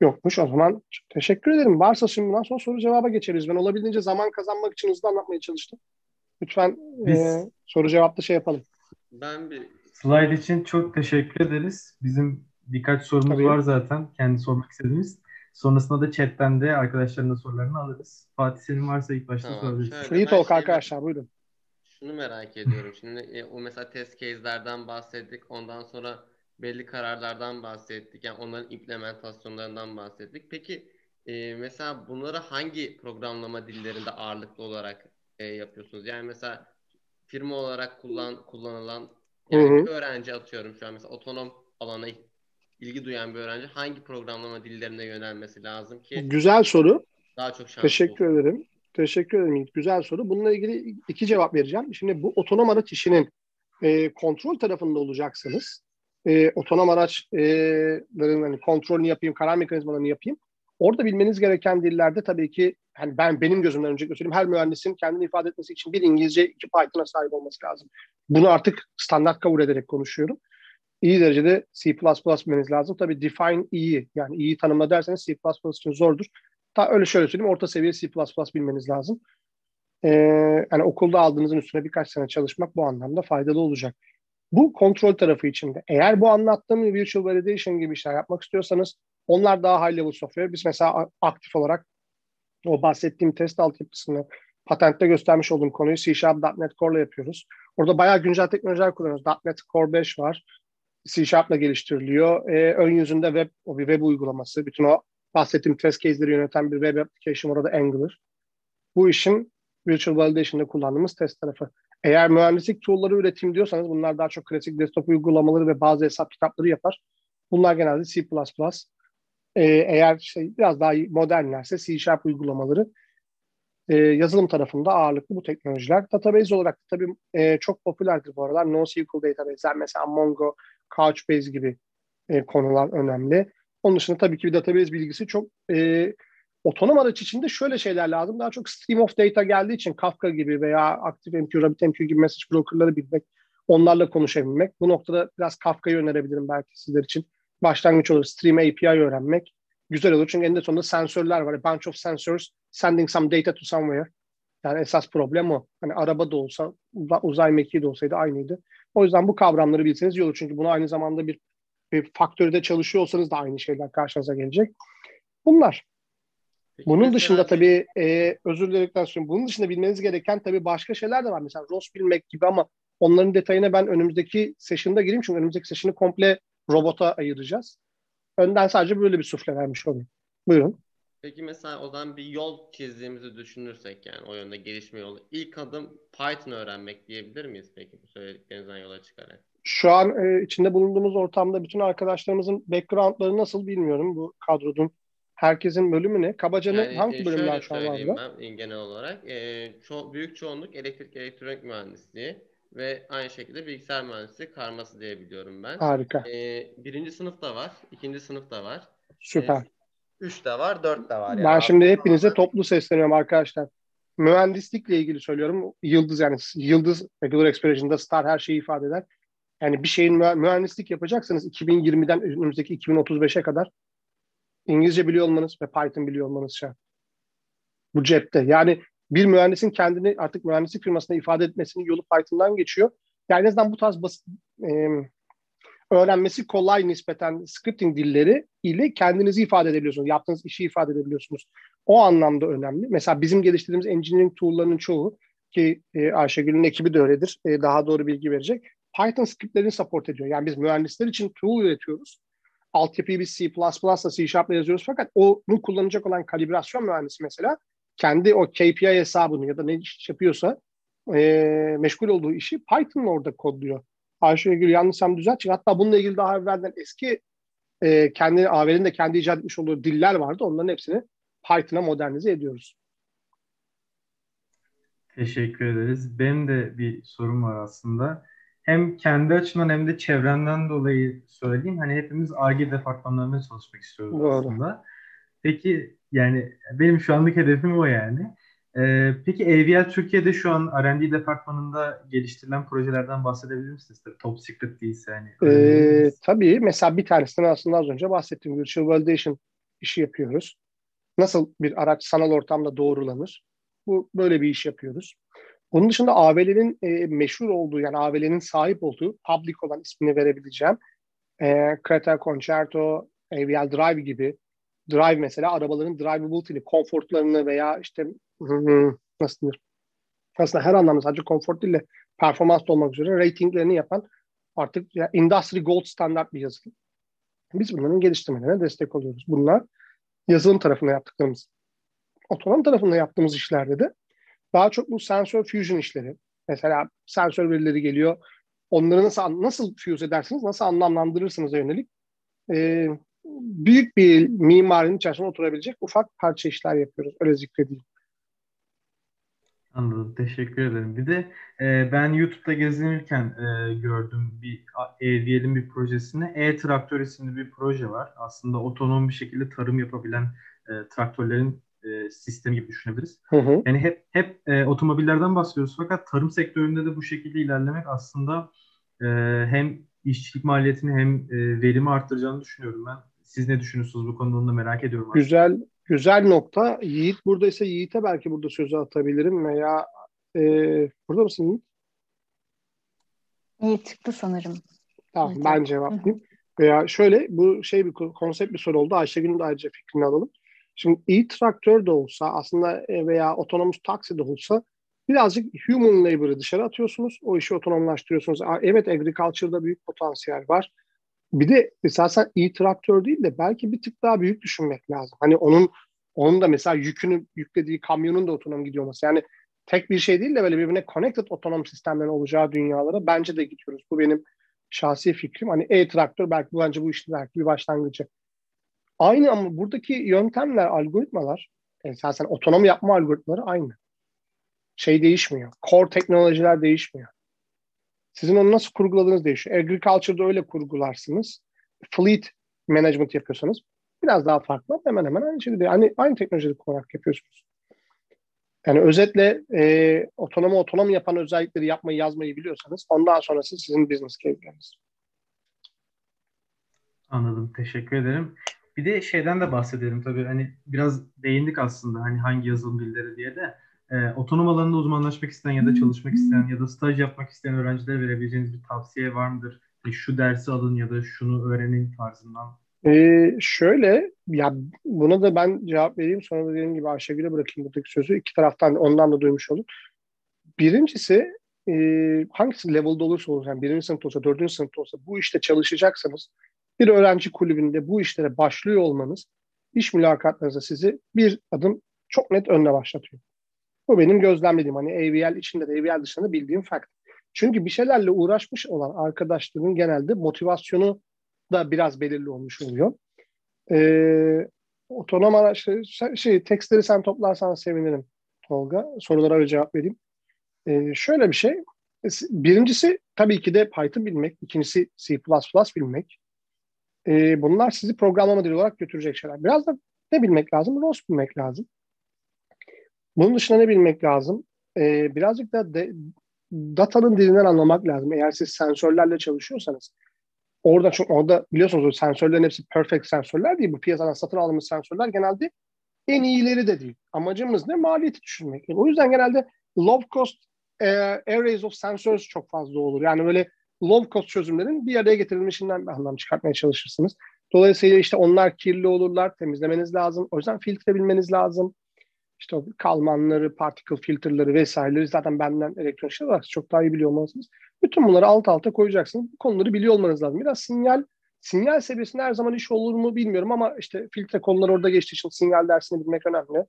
Yokmuş o zaman teşekkür ederim. Varsa şimdi bundan sonra soru cevaba geçeriz. Ben olabildiğince zaman kazanmak için hızlı anlatmaya çalıştım. Lütfen Biz- e, soru cevapta şey yapalım. Ben bir Slide için çok teşekkür ederiz. Bizim birkaç sorumuz Tabii. var zaten. Kendi sormak istediğimiz. Sonrasında da chatten de arkadaşların da sorularını alırız. Fatih senin varsa ilk başta Tamam, sorabilirsin. Free talk şeyden- arkadaşlar buyurun. Şunu merak ediyorum. Şimdi e, o mesela test case'lerden bahsettik. Ondan sonra belli kararlardan bahsettik. Yani onların implementasyonlarından bahsettik. Peki e, mesela bunları hangi programlama dillerinde ağırlıklı olarak e, yapıyorsunuz? Yani mesela firma olarak kullan kullanılan yani Hı hı. bir öğrenci atıyorum şu an mesela otonom alana ilgi duyan bir öğrenci hangi programlama dillerine yönelmesi lazım ki Güzel soru. daha çok şans Teşekkür bulsun? ederim. Teşekkür ederim. Güzel soru. Bununla ilgili iki cevap vereceğim. Şimdi bu otonom araç işinin e, kontrol tarafında olacaksanız e, otonom araçların hani kontrolünü yapayım, karar mekanizmalarını yapayım. Orada bilmeniz gereken dillerde tabii ki hani ben benim gözümden öncelikle söyleyeyim her mühendisin kendini ifade etmesi için bir İngilizce, iki Python'a sahip olması lazım. Bunu artık standart kabul ederek konuşuyorum. İyi derecede C++ bilmeniz lazım. Tabii define iyi yani iyi tanımla derseniz C++ için zordur. Ta öyle şöyle söyleyeyim orta seviye C++ bilmeniz lazım. Ee, yani okulda aldığınızın üstüne birkaç sene çalışmak bu anlamda faydalı olacak. Bu kontrol tarafı içinde. Eğer bu anlattığım virtual validation gibi işler yapmak istiyorsanız onlar daha high level software. Biz mesela aktif olarak o bahsettiğim test altyapısını patentte göstermiş olduğum konuyu C Sharp .NET Core'la yapıyoruz. Orada bayağı güncel teknolojiler kullanıyoruz. .NET Core 5 var. C Sharp'la geliştiriliyor. Ee, ön yüzünde web, o bir web uygulaması. Bütün o bahsettiğim test case'leri yöneten bir web application orada Angular. Bu işin virtual validation'da kullandığımız test tarafı. Eğer mühendislik tool'ları üretim diyorsanız bunlar daha çok klasik desktop uygulamaları ve bazı hesap kitapları yapar. Bunlar genelde C++. Ee, eğer şey biraz daha modernlerse C Sharp uygulamaları e, yazılım tarafında ağırlıklı bu teknolojiler. Database olarak da tabii e, çok popülerdir bu aralar. NoSQL database'ler mesela Mongo, Couchbase gibi e, konular önemli. Onun dışında tabii ki bir database bilgisi çok e, otonom araç içinde şöyle şeyler lazım. Daha çok stream of data geldiği için Kafka gibi veya ActiveMQ, RabbitMQ gibi message brokerları bilmek, onlarla konuşabilmek. Bu noktada biraz Kafka'yı önerebilirim belki sizler için. Başlangıç olur. Stream API öğrenmek güzel olur. Çünkü eninde sonunda sensörler var. A bunch of sensors sending some data to somewhere. Yani esas problem o. Hani araba da olsa, uza- uzay mekiği de olsaydı aynıydı. O yüzden bu kavramları bilseniz iyi olur. Çünkü bunu aynı zamanda bir, bir faktörde çalışıyor olsanız da aynı şeyler karşınıza gelecek. Bunlar. Peki Bunun dışında tabii e, özür dilerekten sonra bunun dışında bilmeniz gereken tabii başka şeyler de var. Mesela ROS bilmek gibi ama onların detayına ben önümüzdeki session'da gireyim. Çünkü önümüzdeki session'ı komple robota ayıracağız. Önden sadece böyle bir sufle vermiş olayım. Buyurun. Peki mesela o zaman bir yol çizdiğimizi düşünürsek yani o yönde gelişme yolu. İlk adım Python öğrenmek diyebilir miyiz peki bu söylediklerinizden yola çıkarak? Şu an e, içinde bulunduğumuz ortamda bütün arkadaşlarımızın backgroundları nasıl bilmiyorum bu kadronun. Herkesin bölümü ne? Kabaca ne? Yani hangi e, bölümler şu an var ben e, genel olarak. E, ço- büyük çoğunluk elektrik elektronik mühendisliği ve aynı şekilde bilgisayar mühendisliği karması diyebiliyorum ben. Harika. E, birinci sınıf da var, ikinci sınıf da var. Süper. Üç de var, dört de var. Yani Ben şimdi hepinize toplu sesleniyorum arkadaşlar. Mühendislikle ilgili söylüyorum. Yıldız yani yıldız Regular Expression'da star her şeyi ifade eder. Yani bir şeyin mühe- mühendislik yapacaksanız 2020'den önümüzdeki 2035'e kadar İngilizce biliyor olmanız ve Python biliyor olmanız şart. Bu cepte. Yani bir mühendisin kendini artık mühendislik firmasında ifade etmesinin yolu Python'dan geçiyor. Yani en azından bu tarz basit, e, öğrenmesi kolay nispeten scripting dilleri ile kendinizi ifade edebiliyorsunuz. Yaptığınız işi ifade edebiliyorsunuz. O anlamda önemli. Mesela bizim geliştirdiğimiz engineering tool'larının çoğu ki e, Ayşegül'ün ekibi de öyledir. E, daha doğru bilgi verecek. Python scriptlerini support ediyor. Yani biz mühendisler için tool üretiyoruz. Altyapıyı biz C++'la C Sharp'la yazıyoruz fakat onu kullanacak olan kalibrasyon mühendisi mesela kendi o KPI hesabını ya da ne iş yapıyorsa e, meşgul olduğu işi Python'la orada kodluyor. Ayşegül yanlışsam düzelt. Çünkü hatta bununla ilgili daha evvelden eski e, kendi AVL'nin de kendi icat etmiş olduğu diller vardı. Onların hepsini Python'a modernize ediyoruz. Teşekkür ederiz. Benim de bir sorum var aslında. Hem kendi açımdan hem de çevrenden dolayı söyleyeyim. Hani hepimiz ARGE departmanlarında çalışmak istiyoruz Doğru. aslında. Peki yani benim şu anlık hedefim o yani. Ee, peki AVL Türkiye'de şu an R&D departmanında geliştirilen projelerden bahsedebilir misiniz? Tabii top secret değilse hani. Ee, tabii mesela bir tanesinden aslında az önce bahsettiğim virtual validation işi yapıyoruz. Nasıl bir araç sanal ortamda doğrulanır? Bu böyle bir iş yapıyoruz. Bunun dışında AVL'nin e, meşhur olduğu yani AVL'nin sahip olduğu public olan ismini verebileceğim e, Creta Concerto, AVL Drive gibi Drive mesela arabaların drivability'ni, konforlarını veya işte nasıl denir? Aslında her anlamda sadece konfor değil de performans olmak üzere ratinglerini yapan artık ya industry gold standart bir yazılım. Biz bunların geliştirmelerine destek oluyoruz. Bunlar yazılım tarafında yaptıklarımız. Otonom tarafında yaptığımız işlerde de daha çok bu sensör fusion işleri. Mesela sensör verileri geliyor. Onları nasıl nasıl fuse edersiniz, nasıl anlamlandırırsınız yönelik e, büyük bir mimarinin içerisine oturabilecek ufak parça işler yapıyoruz. Öyle zikredeyim. Anladım. Teşekkür ederim. Bir de e, ben YouTube'da gezinirken e, gördüm bir AVL'in bir projesinde E-Traktör isimli bir proje var. Aslında otonom bir şekilde tarım yapabilen e, traktörlerin e, sistemi gibi düşünebiliriz. Hı hı. Yani hep hep e, otomobillerden bahsediyoruz fakat tarım sektöründe de bu şekilde ilerlemek aslında e, hem işçilik maliyetini hem e, verimi arttıracağını düşünüyorum ben. Siz ne düşünüyorsunuz bu konuda onu da merak ediyorum. aslında. Güzel güzel nokta. Yiğit buradaysa Yiğit'e belki burada sözü atabilirim veya e, burada mısın Yiğit? İyi çıktı sanırım. Tamam Evet. ben cevaplayayım. Veya şöyle bu şey bir konsept bir soru oldu. Ayşegül'ün de ayrıca fikrini alalım. Şimdi e-traktör de olsa aslında e, veya otonomuz taksi de olsa birazcık human labor'ı dışarı atıyorsunuz. O işi otonomlaştırıyorsunuz. Evet agriculture'da büyük potansiyel var. Bir de esasen e-traktör değil de belki bir tık daha büyük düşünmek lazım. Hani onun onun da mesela yükünü yüklediği kamyonun da otonom gidiyor olması. Yani tek bir şey değil de böyle birbirine connected otonom sistemlerin olacağı dünyalara bence de gidiyoruz. Bu benim şahsi fikrim. Hani e-traktör belki bence bu işin belki bir başlangıcı. Aynı ama buradaki yöntemler, algoritmalar, esasen otonom yapma algoritmaları aynı. Şey değişmiyor. Core teknolojiler değişmiyor. Sizin onu nasıl kurguladığınız değişiyor. Agriculture'da öyle kurgularsınız. Fleet management yapıyorsanız biraz daha farklı. Hemen hemen aynı şekilde. Aynı, aynı teknolojiyi kullanarak yapıyorsunuz. Yani özetle e, otonomu otonom yapan özellikleri yapmayı yazmayı biliyorsanız ondan sonrası sizin business case'leriniz. Anladım. Teşekkür ederim. Bir de şeyden de bahsedelim tabii. Hani biraz değindik aslında hani hangi yazılım dilleri diye de. Ee, otonom alanında uzmanlaşmak isteyen ya da çalışmak isteyen ya da staj yapmak isteyen öğrencilere verebileceğiniz bir tavsiye var mıdır? Hani şu dersi alın ya da şunu öğrenin tarzından. Ee, şöyle ya buna da ben cevap vereyim sonra da dediğim gibi Ayşegül'e bırakayım buradaki sözü. İki taraftan ondan da duymuş olun. Birincisi e, hangisi level'da olursa olsun yani birinci sınıfta olsa dördüncü sınıfta olsa bu işte çalışacaksanız bir öğrenci kulübünde bu işlere başlıyor olmanız iş mülakatlarınızda sizi bir adım çok net önde başlatıyor. Bu benim gözlemlediğim hani AVL içinde de AVL dışında da bildiğim fakt. Çünkü bir şeylerle uğraşmış olan arkadaşların genelde motivasyonu da biraz belirli olmuş oluyor. Ee, otonom araçları, şey, tekstleri sen toplarsan sevinirim Tolga. Sorulara öyle cevap vereyim. Ee, şöyle bir şey. Birincisi tabii ki de Python bilmek. ikincisi C++ bilmek. Ee, bunlar sizi programlama dili olarak götürecek şeyler. Biraz da ne bilmek lazım? ROS bilmek lazım. Bunun dışında ne bilmek lazım? Ee, birazcık da de, datanın dilinden anlamak lazım. Eğer siz sensörlerle çalışıyorsanız orada çok orada biliyorsunuz o sensörlerin hepsi perfect sensörler değil. Bu piyasadan satın aldığımız sensörler genelde en iyileri de değil. Amacımız ne? Maliyeti düşürmek. Yani o yüzden genelde low cost e, arrays of sensors çok fazla olur. Yani böyle low cost çözümlerin bir araya getirilmişinden bir anlam çıkartmaya çalışırsınız. Dolayısıyla işte onlar kirli olurlar, temizlemeniz lazım. O yüzden filtre bilmeniz lazım. İşte o kalmanları, particle filterleri vesaireleri zaten benden elektronik şey olarak çok daha iyi biliyor olmalısınız. Bütün bunları alt alta koyacaksınız. Bu konuları biliyor olmanız lazım. Biraz sinyal sinyal seviyesinde her zaman iş olur mu bilmiyorum ama işte filtre konuları orada geçtiği için sinyal dersini bilmek önemli.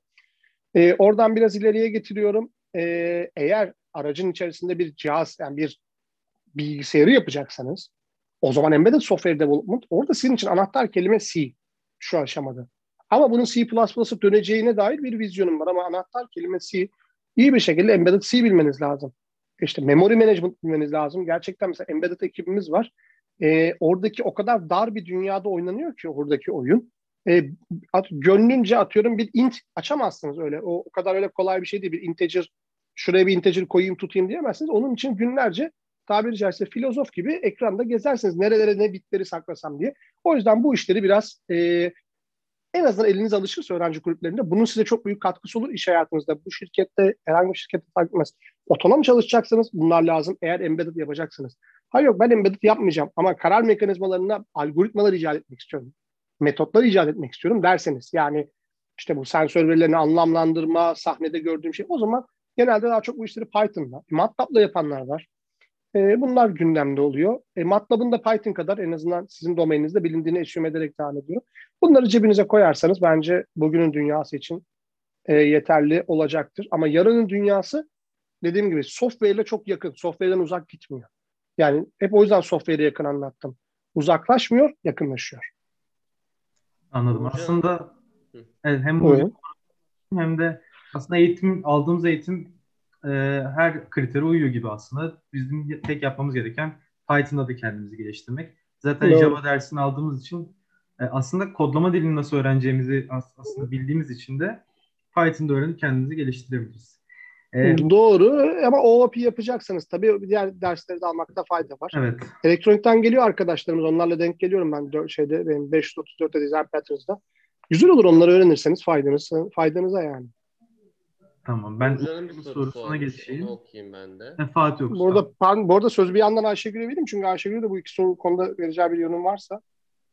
Ee, oradan biraz ileriye getiriyorum. Ee, eğer aracın içerisinde bir cihaz yani bir bilgisayarı yapacaksanız o zaman embedded software development orada sizin için anahtar kelime C şu aşamada. Ama bunun C++'ı döneceğine dair bir vizyonum var ama anahtar kelime C. iyi bir şekilde embedded C bilmeniz lazım. İşte memory management bilmeniz lazım. Gerçekten mesela embedded ekibimiz var. E, oradaki o kadar dar bir dünyada oynanıyor ki oradaki oyun. E, at, gönlünce atıyorum bir int açamazsınız öyle. O, o kadar öyle kolay bir şey değil. Bir integer şuraya bir integer koyayım tutayım diyemezsiniz. Onun için günlerce tabiri caizse filozof gibi ekranda gezersiniz. Nerelere ne bitleri saklasam diye. O yüzden bu işleri biraz e, en azından eliniz alışırsa öğrenci kulüplerinde bunun size çok büyük katkısı olur iş hayatınızda. Bu şirkette herhangi bir şirkette fark etmez. Otonom çalışacaksınız bunlar lazım eğer embedded yapacaksınız. Hayır yok ben embedded yapmayacağım ama karar mekanizmalarına algoritmalar icat etmek istiyorum. Metotlar icat etmek istiyorum derseniz yani işte bu sensör verilerini anlamlandırma, sahnede gördüğüm şey o zaman genelde daha çok bu işleri Python'la, MATLAB'la yapanlar var. E, bunlar gündemde oluyor. E, MATLAB'ın da Python kadar en azından sizin domeninizde bilindiğini eşyum ederek devam ediyor. Bunları cebinize koyarsanız bence bugünün dünyası için e, yeterli olacaktır. Ama yarının dünyası dediğim gibi software ile çok yakın. Software'den uzak gitmiyor. Yani hep o yüzden software'e yakın anlattım. Uzaklaşmıyor, yakınlaşıyor. Anladım. Aslında evet, hem bu hem de aslında eğitim aldığımız eğitim e, her kritere uyuyor gibi aslında. Bizim tek yapmamız gereken Python'da da kendimizi geliştirmek. Zaten Doğru. Java dersini aldığımız için e, aslında kodlama dilini nasıl öğreneceğimizi aslında bildiğimiz için de Python'da öğrenip kendimizi geliştirebiliriz. Ee, Doğru ama OOP yapacaksanız tabii diğer dersleri de almakta fayda var. Evet. Elektronikten geliyor arkadaşlarımız. Onlarla denk geliyorum ben şeyde benim 534'te Design Patterns'da. Güzel olur onları öğrenirseniz faydanız, faydanıza yani. Tamam ben bir sorusuna geçeyim. okuyayım ben de. E, Fatih okusun. Burada, ben, bu arada sözü bir yandan Ayşegül'e vereyim çünkü Ayşegül de bu iki soru konuda vereceği bir yorum varsa.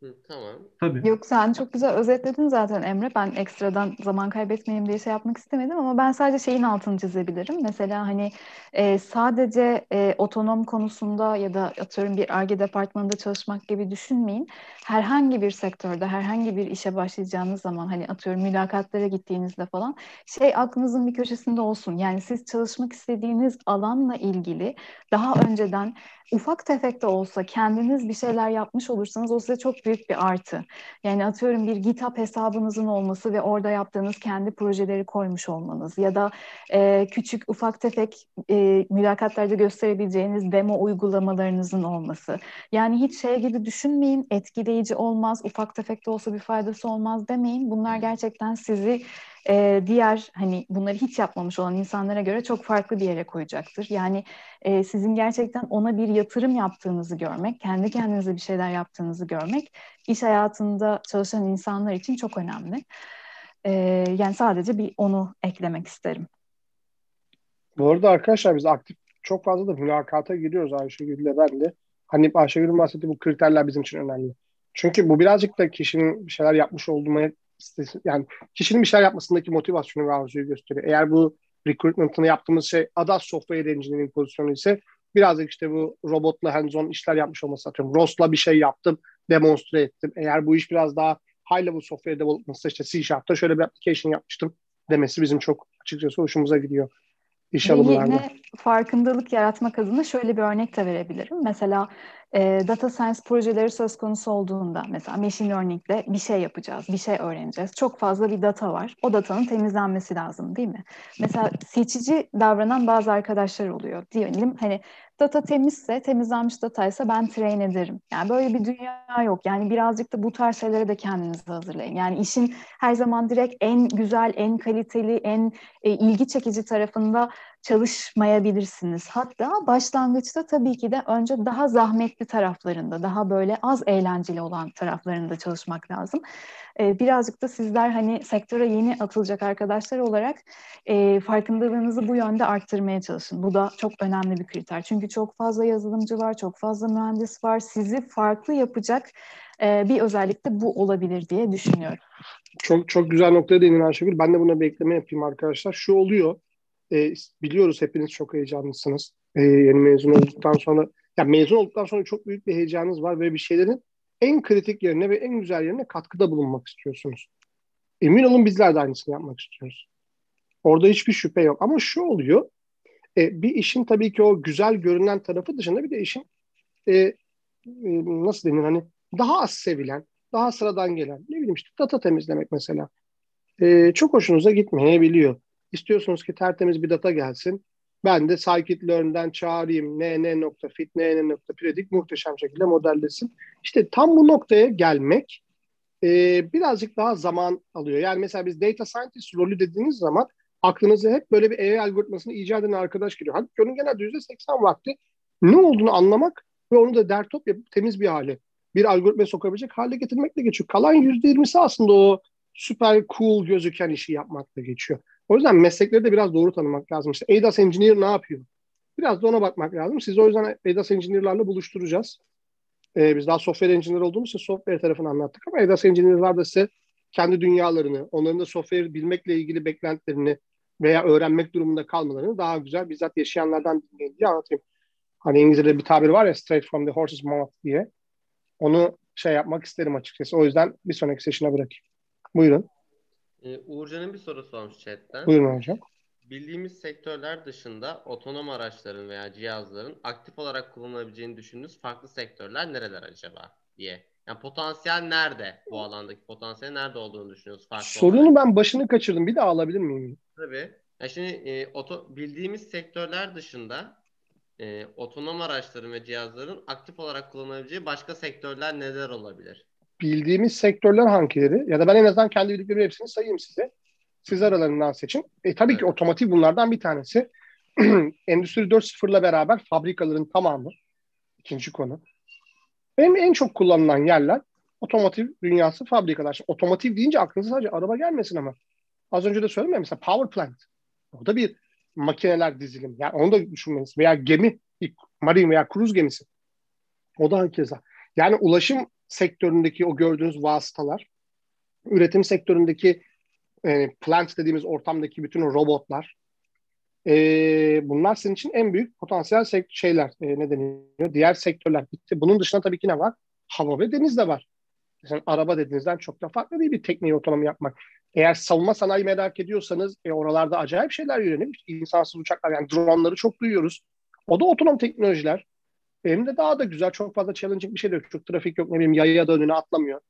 Hı, tamam. Tabii. Yok sen çok güzel özetledin zaten Emre. Ben ekstradan zaman kaybetmeyeyim diye şey yapmak istemedim ama ben sadece şeyin altını çizebilirim. Mesela hani e, sadece e, otonom konusunda ya da atıyorum bir ARGE departmanında çalışmak gibi düşünmeyin. Herhangi bir sektörde, herhangi bir işe başlayacağınız zaman hani atıyorum mülakatlara gittiğinizde falan şey aklınızın bir köşesinde olsun. Yani siz çalışmak istediğiniz alanla ilgili daha önceden ufak tefek de olsa kendiniz bir şeyler yapmış olursanız o size çok büyük bir artı. Yani atıyorum bir GitHub hesabınızın olması ve orada yaptığınız kendi projeleri koymuş olmanız ya da e, küçük ufak tefek e, mülakatlarda gösterebileceğiniz demo uygulamalarınızın olması. Yani hiç şey gibi düşünmeyin etkileyici olmaz, ufak tefek de olsa bir faydası olmaz demeyin. Bunlar gerçekten sizi e, diğer hani bunları hiç yapmamış olan insanlara göre çok farklı bir yere koyacaktır. Yani e, sizin gerçekten ona bir yatırım yaptığınızı görmek, kendi kendinize bir şeyler yaptığınızı görmek iş hayatında çalışan insanlar için çok önemli. E, yani sadece bir onu eklemek isterim. Bu arada arkadaşlar biz aktif çok fazla da mülakata giriyoruz Ayşegül'le ben de. Hani Ayşegül'ün bahsettiği bu kriterler bizim için önemli. Çünkü bu birazcık da kişinin bir şeyler yapmış olduğuna yani kişinin bir şeyler yapmasındaki motivasyonu ve arzuyu gösteriyor. Eğer bu recruitment'ını yaptığımız şey ADAS Software Engineering pozisyonu ise birazcık işte bu robotla hands-on işler yapmış olması atıyorum. ROS'la bir şey yaptım, demonstre ettim. Eğer bu iş biraz daha high level software development'sa işte C Sharp'ta şöyle bir application yapmıştım demesi bizim çok açıkçası hoşumuza gidiyor iş alımlarda. Yine farkındalık yaratmak adına şöyle bir örnek de verebilirim. Mesela e, data science projeleri söz konusu olduğunda mesela machine learning ile bir şey yapacağız, bir şey öğreneceğiz. Çok fazla bir data var. O datanın temizlenmesi lazım değil mi? Mesela seçici davranan bazı arkadaşlar oluyor. Diyelim hani data temizse, temizlenmiş dataysa ben train ederim. Yani böyle bir dünya yok. Yani birazcık da bu tarz şeylere de kendinizi hazırlayın. Yani işin her zaman direkt en güzel, en kaliteli, en e, ilgi çekici tarafında çalışmayabilirsiniz. Hatta başlangıçta tabii ki de önce daha zahmetli taraflarında, daha böyle az eğlenceli olan taraflarında çalışmak lazım. Ee, birazcık da sizler hani sektöre yeni atılacak arkadaşlar olarak e, farkındalığınızı bu yönde arttırmaya çalışın. Bu da çok önemli bir kriter. Çünkü çok fazla yazılımcı var, çok fazla mühendis var. Sizi farklı yapacak e, bir özellik de bu olabilir diye düşünüyorum. Çok çok güzel noktaya değindin Ayşegül. Ben de buna bir ekleme yapayım arkadaşlar. Şu oluyor e, biliyoruz hepiniz çok heyecanlısınız. E, yeni mezun olduktan sonra, yani mezun olduktan sonra çok büyük bir heyecanınız var ve bir şeylerin en kritik yerine ve en güzel yerine katkıda bulunmak istiyorsunuz. Emin olun bizler de aynısını yapmak istiyoruz. Orada hiçbir şüphe yok. Ama şu oluyor, e, bir işin tabii ki o güzel görünen tarafı dışında bir de işin e, e, nasıl denir hani daha az sevilen, daha sıradan gelen ne bileyim işte data temizlemek mesela. E, çok hoşunuza gitmeyebiliyor. İstiyorsunuz ki tertemiz bir data gelsin. Ben de scikit-learn'den çağırayım. nn.fit, nn.predict muhteşem şekilde modellesin. İşte tam bu noktaya gelmek e, birazcık daha zaman alıyor. Yani mesela biz data scientist rolü dediğiniz zaman aklınıza hep böyle bir AI algoritmasını icat eden arkadaş geliyor. Halbuki onun genelde %80 vakti ne olduğunu anlamak ve onu da dertop yapıp temiz bir hale, bir algoritmaya sokabilecek hale getirmekle geçiyor. Kalan %20'si aslında o süper cool gözüken işi yapmakla geçiyor. O yüzden meslekleri de biraz doğru tanımak lazım. İşte ADAS Engineer ne yapıyor? Biraz da ona bakmak lazım. Siz o yüzden ADAS Engineer'larla buluşturacağız. Ee, biz daha software engineer olduğumuz için software tarafını anlattık ama ADAS Engineer'lar da size kendi dünyalarını, onların da software bilmekle ilgili beklentilerini veya öğrenmek durumunda kalmalarını daha güzel bizzat yaşayanlardan dinleyin diye anlatayım. Hani İngilizce'de bir tabir var ya straight from the horse's mouth diye. Onu şey yapmak isterim açıkçası. O yüzden bir sonraki session'a bırakayım. Buyurun. Ee, Uğurcan'ın bir sorusu olmuş chatten. Buyurun hocam. Bildiğimiz sektörler dışında otonom araçların veya cihazların aktif olarak kullanılabileceğini düşündüğünüz farklı sektörler nereler acaba diye. Yani potansiyel nerede? Bu alandaki potansiyel nerede olduğunu düşünüyoruz farklı Sorunu olarak. ben başını kaçırdım. Bir daha alabilir miyim? Tabii. Ya şimdi e, oto, bildiğimiz sektörler dışında e, otonom araçların ve cihazların aktif olarak kullanabileceği başka sektörler neler olabilir? Bildiğimiz sektörler hangileri? Ya da ben en azından kendi bildiklerimin hepsini sayayım size. Siz aralarından seçin. E, tabii ki otomotiv bunlardan bir tanesi. *clears throat* Endüstri 4.0'la beraber fabrikaların tamamı. ikinci konu. Benim en çok kullanılan yerler otomotiv dünyası fabrikalar. Şimdi otomotiv deyince aklınıza sadece araba gelmesin ama. Az önce de söyledim ya mesela power plant. O da bir makineler dizilim. Yani onu da düşünmeniz. Veya gemi, marine veya kruz gemisi. O da hakeza. Yani ulaşım sektöründeki o gördüğünüz vasıtalar, üretim sektöründeki e, plant dediğimiz ortamdaki bütün o robotlar, e, bunlar senin için en büyük potansiyel şeyler, e, ne deniyor? Diğer sektörler bitti. Bunun dışında tabii ki ne var? Hava ve deniz de var. Mesela araba dediğinizden çok da farklı değil bir tekneyi otonom yapmak. Eğer savunma sanayi merak ediyorsanız e, oralarda acayip şeyler yöneliyor. İşte insansız uçaklar yani dronları çok duyuyoruz. O da otonom teknolojiler. Hem de daha da güzel. Çok fazla challenging bir şey de yok. Çok trafik yok. Ne bileyim yaya da önüne atlamıyor.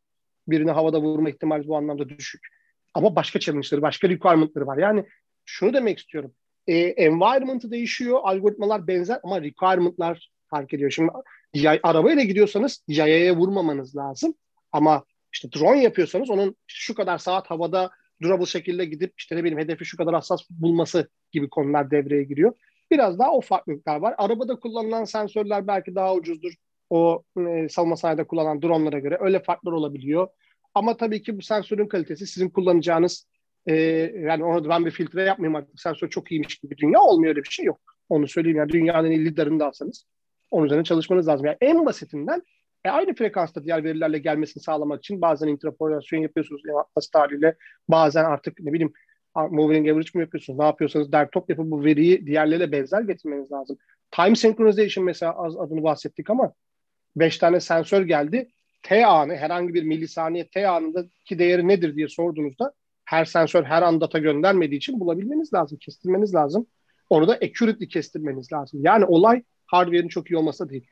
Birini havada vurma ihtimali bu anlamda düşük. Ama başka challenge'ları, başka requirement'ları var. Yani şunu demek istiyorum. E, environment'ı değişiyor. Algoritmalar benzer ama requirement'lar fark ediyor. Şimdi yay, arabayla gidiyorsanız yayaya vurmamanız lazım. Ama işte drone yapıyorsanız onun şu kadar saat havada durable şekilde gidip işte ne bileyim hedefi şu kadar hassas bulması gibi konular devreye giriyor. Biraz daha o farklılıklar var. Arabada kullanılan sensörler belki daha ucuzdur. O e, savunma sanayide kullanılan dronlara göre öyle farklar olabiliyor. Ama tabii ki bu sensörün kalitesi sizin kullanacağınız e, yani onu ben bir filtre yapmayayım artık sensör çok iyiymiş gibi dünya olmuyor öyle bir şey yok. Onu söyleyeyim yani dünyanın liderinde alsanız onun üzerine çalışmanız lazım. Yani en basitinden e, aynı frekansta diğer verilerle gelmesini sağlamak için bazen interpolasyon yapıyorsunuz basit haliyle. Bazen artık ne bileyim moving average mi yapıyorsunuz? Ne yapıyorsanız dertop yapıp bu veriyi diğerleriyle benzer getirmeniz lazım. Time synchronization mesela az adını bahsettik ama 5 tane sensör geldi. T anı herhangi bir milisaniye T anındaki değeri nedir diye sorduğunuzda her sensör her an data göndermediği için bulabilmeniz lazım, kestirmeniz lazım. Onu da accurately kestirmeniz lazım. Yani olay hardware'in çok iyi olması değil.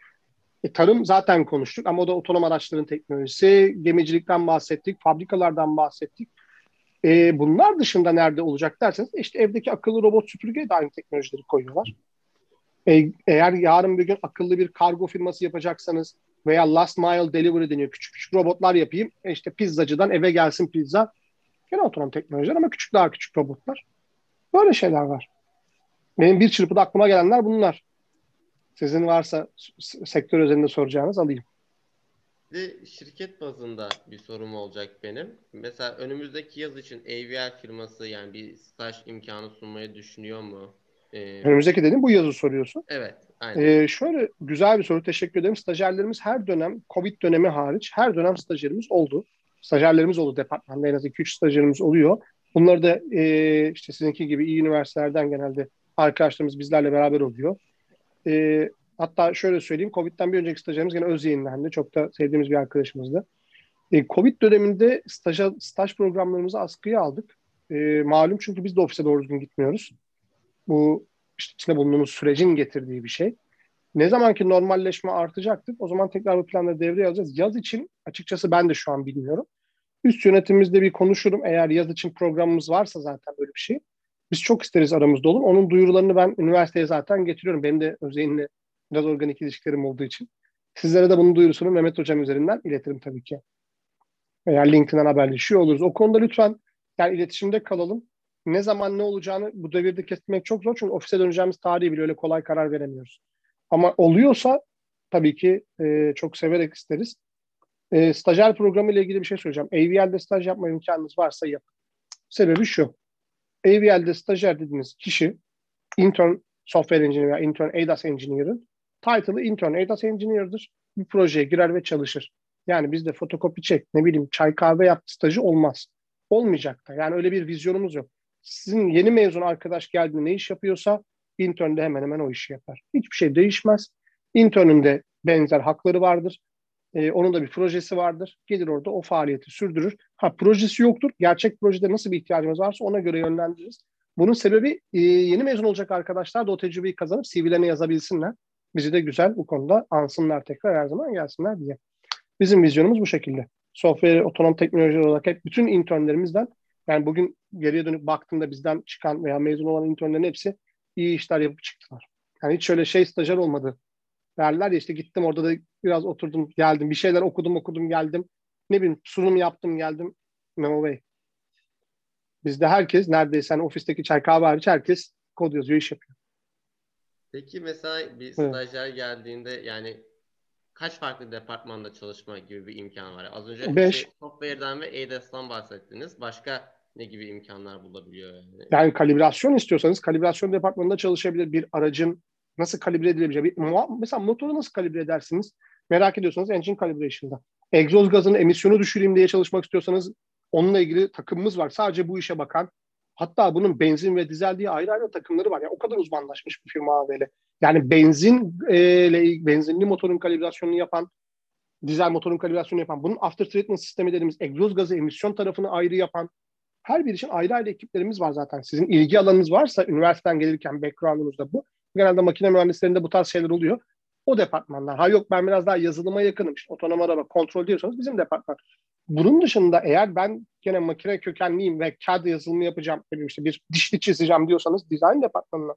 E, tarım zaten konuştuk ama o da otonom araçların teknolojisi, gemicilikten bahsettik, fabrikalardan bahsettik. E, bunlar dışında nerede olacak derseniz işte evdeki akıllı robot süpürgeye de aynı teknolojileri koyuyorlar. E, eğer yarın bir gün akıllı bir kargo firması yapacaksanız veya last mile delivery deniyor. Küçük küçük robotlar yapayım. E işte pizzacıdan eve gelsin pizza. Gene otonom teknolojiler ama küçük daha küçük robotlar. Böyle şeyler var. Benim bir çırpıda aklıma gelenler bunlar. Sizin varsa sektör özelinde soracağınız alayım. Bir şirket bazında bir sorum olacak benim. Mesela önümüzdeki yaz için AVL firması yani bir staj imkanı sunmayı düşünüyor mu? Ee, Önümüzdeki dedim bu yazı soruyorsun. evet, aynen. Ee, şöyle güzel bir soru. Teşekkür ederim. Stajyerlerimiz her dönem, Covid dönemi hariç her dönem stajyerimiz oldu. Stajyerlerimiz oldu departmanda. En az 2-3 stajyerimiz oluyor. Bunları da e, işte sizinki gibi iyi üniversitelerden genelde arkadaşlarımız bizlerle beraber oluyor. E, hatta şöyle söyleyeyim. Covid'den bir önceki stajyerimiz gene öz yayınlandı. Çok da sevdiğimiz bir arkadaşımızdı. E, Covid döneminde staja, staj programlarımızı askıya aldık. E, malum çünkü biz de ofise doğru düzgün gitmiyoruz. Bu işte içinde bulunduğumuz sürecin getirdiği bir şey. Ne zamanki normalleşme artacaktır o zaman tekrar bu planları devreye alacağız. Yaz için açıkçası ben de şu an bilmiyorum. Üst yönetimimizde bir konuşurum. Eğer yaz için programımız varsa zaten böyle bir şey. Biz çok isteriz aramızda olun. Onun duyurularını ben üniversiteye zaten getiriyorum. Benim de Özey'inle biraz organik ilişkilerim olduğu için. Sizlere de bunun duyurusunu Mehmet Hocam üzerinden iletirim tabii ki. Veya LinkedIn'den haberleşiyor oluruz. O konuda lütfen yani iletişimde kalalım. Ne zaman ne olacağını bu devirde kestirmek çok zor. Çünkü ofise döneceğimiz tarihi bile öyle kolay karar veremiyoruz. Ama oluyorsa tabii ki e, çok severek isteriz. E, stajyer programı ile ilgili bir şey söyleyeceğim. AVL'de staj yapma imkanınız varsa yapın. Sebebi şu. AVL'de stajyer dediğiniz kişi intern software engineer veya intern ADAS engineer'ın title'ı intern ADAS engineer'dır. Bir projeye girer ve çalışır. Yani bizde fotokopi çek, ne bileyim çay kahve yap stajı olmaz. Olmayacak da. Yani öyle bir vizyonumuz yok. Sizin yeni mezun arkadaş geldiğinde ne iş yapıyorsa intern de hemen hemen o işi yapar. Hiçbir şey değişmez. Intern'ün de benzer hakları vardır. Ee, onun da bir projesi vardır. Gelir orada o faaliyeti sürdürür. Ha projesi yoktur. Gerçek projede nasıl bir ihtiyacımız varsa ona göre yönlendiririz. Bunun sebebi e, yeni mezun olacak arkadaşlar da o tecrübeyi kazanıp CV'lerine yazabilsinler. Bizi de güzel bu konuda ansınlar tekrar her zaman gelsinler diye. Bizim vizyonumuz bu şekilde. Software, otonom teknolojiler olarak hep bütün internlerimizden yani bugün geriye dönüp baktığımda bizden çıkan veya mezun olan internlerin hepsi iyi işler yapıp çıktılar. Yani hiç şöyle şey stajyer olmadı. Derler ya işte gittim orada da biraz oturdum geldim. Bir şeyler okudum okudum geldim. Ne bileyim sunum yaptım geldim. No way. Bizde herkes neredeyse hani ofisteki çay kahve hariç herkes kod yazıyor, iş yapıyor. Peki mesela bir stajyer geldiğinde yani kaç farklı departmanda çalışma gibi bir imkan var? Az önce Beş. Şey, software'dan ve ADS'dan bahsettiniz. Başka ne gibi imkanlar bulabiliyor yani? Yani kalibrasyon istiyorsanız kalibrasyon departmanında çalışabilir bir aracın nasıl kalibre edilebileceği. Mesela motoru nasıl kalibre edersiniz? Merak ediyorsanız engine calibration'da. Egzoz gazının emisyonu düşüreyim diye çalışmak istiyorsanız onunla ilgili takımımız var. Sadece bu işe bakan. Hatta bunun benzin ve dizel diye ayrı ayrı takımları var. Yani o kadar uzmanlaşmış bir firma AVL. Yani benzin e, benzinli motorun kalibrasyonunu yapan, dizel motorun kalibrasyonunu yapan, bunun after treatment sistemi dediğimiz egzoz gazı emisyon tarafını ayrı yapan, her bir için ayrı ayrı ekiplerimiz var zaten. Sizin ilgi alanınız varsa üniversiteden gelirken background'unuzda bu. Genelde makine mühendislerinde bu tarz şeyler oluyor. O departmanlar. Ha yok ben biraz daha yazılıma yakınım. İşte otonom araba kontrol diyorsanız bizim departman. Bunun dışında eğer ben gene makine kökenliyim ve CAD yazılımı yapacağım, işte bir dişli çizeceğim diyorsanız design departmanına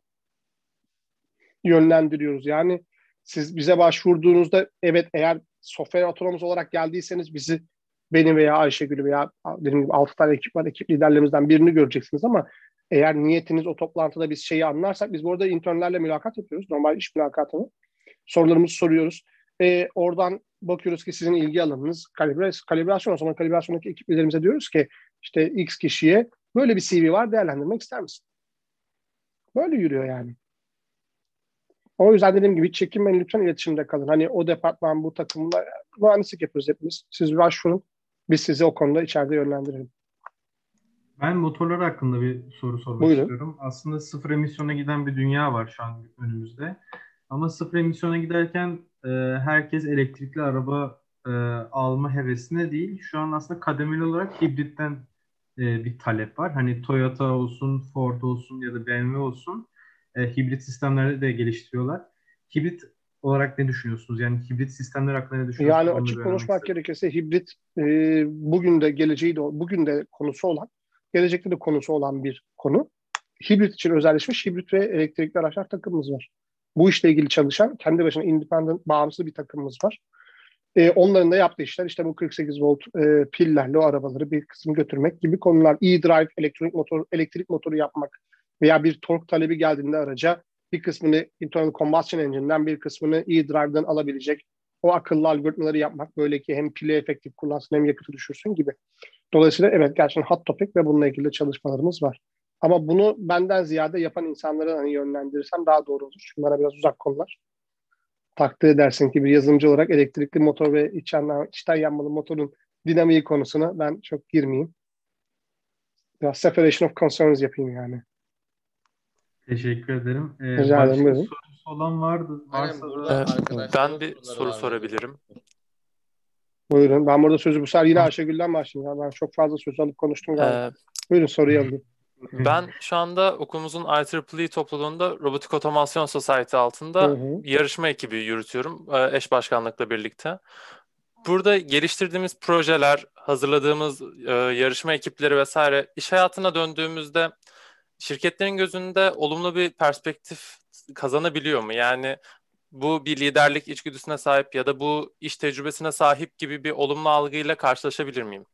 yönlendiriyoruz. Yani siz bize başvurduğunuzda evet eğer software otonomuz olarak geldiyseniz bizi beni veya Ayşegül'ü veya dediğim gibi 6 tane ekip var. Ekip liderlerimizden birini göreceksiniz ama eğer niyetiniz o toplantıda biz şeyi anlarsak biz burada internlerle mülakat yapıyoruz. Normal iş mülakatını. Sorularımızı soruyoruz. E, oradan bakıyoruz ki sizin ilgi alanınız kalibre, kalibrasyon. O zaman kalibrasyondaki ekip liderimize diyoruz ki işte X kişiye böyle bir CV var değerlendirmek ister misin? Böyle yürüyor yani. O yüzden dediğim gibi çekinmeyin lütfen iletişimde kalın. Hani o departman bu takımla mühendislik yapıyoruz hepimiz. Siz başvurun. Biz sizi o konuda içeride yönlendirelim. Ben motorlar hakkında bir soru sormak Buyurun. istiyorum. Aslında sıfır emisyona giden bir dünya var şu an önümüzde. Ama sıfır emisyona giderken e, herkes elektrikli araba e, alma hevesine değil. Şu an aslında kademeli olarak hibritten e, bir talep var. Hani Toyota olsun, Ford olsun ya da BMW olsun e, hibrit sistemleri de geliştiriyorlar. Hibrit olarak ne düşünüyorsunuz? Yani hibrit sistemler hakkında ne düşünüyorsunuz? Yani açık konuşmak isterim. gerekirse hibrit e, bugün de geleceği de bugün de konusu olan, gelecekte de konusu olan bir konu. Hibrit için özelleşmiş hibrit ve elektrikli araçlar takımımız var. Bu işle ilgili çalışan kendi başına independent, bağımsız bir takımımız var. E, onların da yaptığı işler işte bu 48 volt e, pillerle o arabaları bir kısım götürmek gibi konular. E-drive, elektronik motor, elektrik motoru yapmak veya bir tork talebi geldiğinde araca bir kısmını internal combustion engine'den bir kısmını e-drive'den alabilecek o akıllı algoritmaları yapmak böyle ki hem pili efektif kullansın hem yakıtı düşürsün gibi. Dolayısıyla evet gerçekten hot topic ve bununla ilgili çalışmalarımız var. Ama bunu benden ziyade yapan insanları hani yönlendirirsem daha doğru olur. Çünkü bana biraz uzak konular. Takdir edersin ki bir yazılımcı olarak elektrikli motor ve içten, içten yanmalı motorun dinamiği konusuna ben çok girmeyeyim. Biraz separation of concerns yapayım yani. Teşekkür ederim. Ee, Rica ederim, başka buyurun. sorusu olan vardı. Varsa da arkadaşlarımın ben bir soru var. sorabilirim. Buyurun. Ben burada sözü bu sefer yine Ayşegül'den başlayayım. Ya. Ben çok fazla söz alıp konuştum galiba. Ee, Buyurun soruyu alayım. Ben şu anda okulumuzun IEEE topluluğunda Robotik Otomasyon Society altında Hı hı. yarışma ekibi yürütüyorum e, eş başkanlıkla birlikte. Burada geliştirdiğimiz projeler, hazırladığımız e, yarışma ekipleri vesaire iş hayatına döndüğümüzde şirketlerin gözünde olumlu bir perspektif kazanabiliyor mu? Yani bu bir liderlik içgüdüsüne sahip ya da bu iş tecrübesine sahip gibi bir olumlu algıyla karşılaşabilir miyim?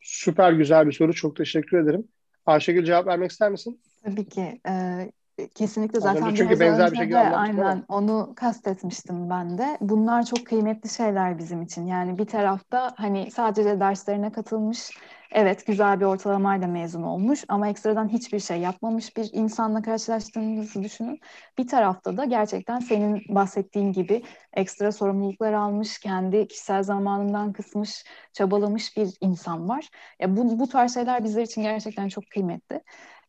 Süper güzel bir soru. Çok teşekkür ederim. Ayşegül cevap vermek ister misin? Tabii ki. Ee, kesinlikle zaten Az önce çünkü benzer bir şekilde de aynen onu kastetmiştim ben de. Bunlar çok kıymetli şeyler bizim için. Yani bir tarafta hani sadece derslerine katılmış, evet güzel bir ortalamayla mezun olmuş ama ekstradan hiçbir şey yapmamış bir insanla karşılaştığınızı düşünün. Bir tarafta da gerçekten senin bahsettiğin gibi ekstra sorumluluklar almış, kendi kişisel zamanından kısmış, çabalamış bir insan var. Ya bu, bu tarz şeyler bizler için gerçekten çok kıymetli.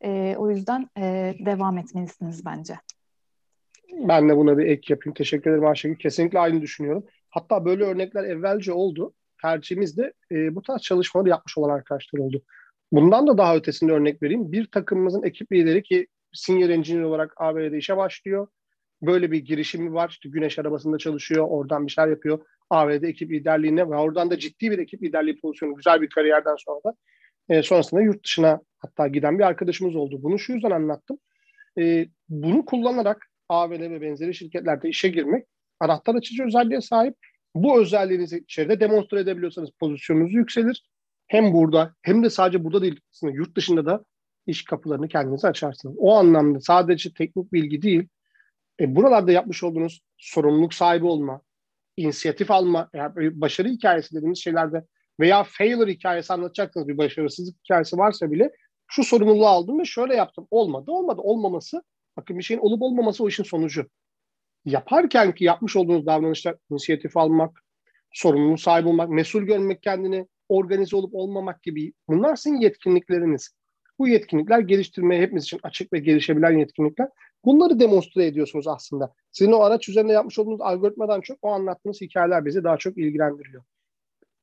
Ee, o yüzden e, devam etmelisiniz bence. Ben de buna bir ek yapayım. Teşekkür ederim Ayşegül. Kesinlikle aynı düşünüyorum. Hatta böyle örnekler evvelce oldu. Tercihimizde e, bu tarz çalışmaları yapmış olan arkadaşlar oldu. Bundan da daha ötesinde örnek vereyim. Bir takımımızın ekip lideri ki senior engineer olarak ABD'de işe başlıyor. Böyle bir girişimi var. İşte güneş arabasında çalışıyor. Oradan bir şeyler yapıyor. ABD ekip liderliğine ve oradan da ciddi bir ekip liderliği pozisyonu. Güzel bir kariyerden sonra da e, sonrasında yurt dışına hatta giden bir arkadaşımız oldu. Bunu şu yüzden anlattım. E, bunu kullanarak AVL ve benzeri şirketlerde işe girmek anahtar açıcı özelliğe sahip. Bu özelliğinizi içeride demonstre edebiliyorsanız pozisyonunuz yükselir. Hem burada hem de sadece burada değil yurt dışında da iş kapılarını kendinize açarsınız. O anlamda sadece teknik bilgi değil, e, buralarda yapmış olduğunuz sorumluluk sahibi olma, inisiyatif alma, yani başarı hikayesi dediğimiz şeylerde veya failure hikayesi anlatacaksınız bir başarısızlık hikayesi varsa bile şu sorumluluğu aldım ve şöyle yaptım. Olmadı. Olmadı. Olmaması bakın bir şeyin olup olmaması o işin sonucu. Yaparken ki yapmış olduğunuz davranışlar inisiyatif almak, sorumluluğu sahibi olmak, mesul görmek kendini, organize olup olmamak gibi bunlar sizin yetkinlikleriniz. Bu yetkinlikler geliştirmeye hepimiz için açık ve gelişebilen yetkinlikler. Bunları demonstre ediyorsunuz aslında. Sizin o araç üzerinde yapmış olduğunuz algoritmadan çok o anlattığınız hikayeler bizi daha çok ilgilendiriyor.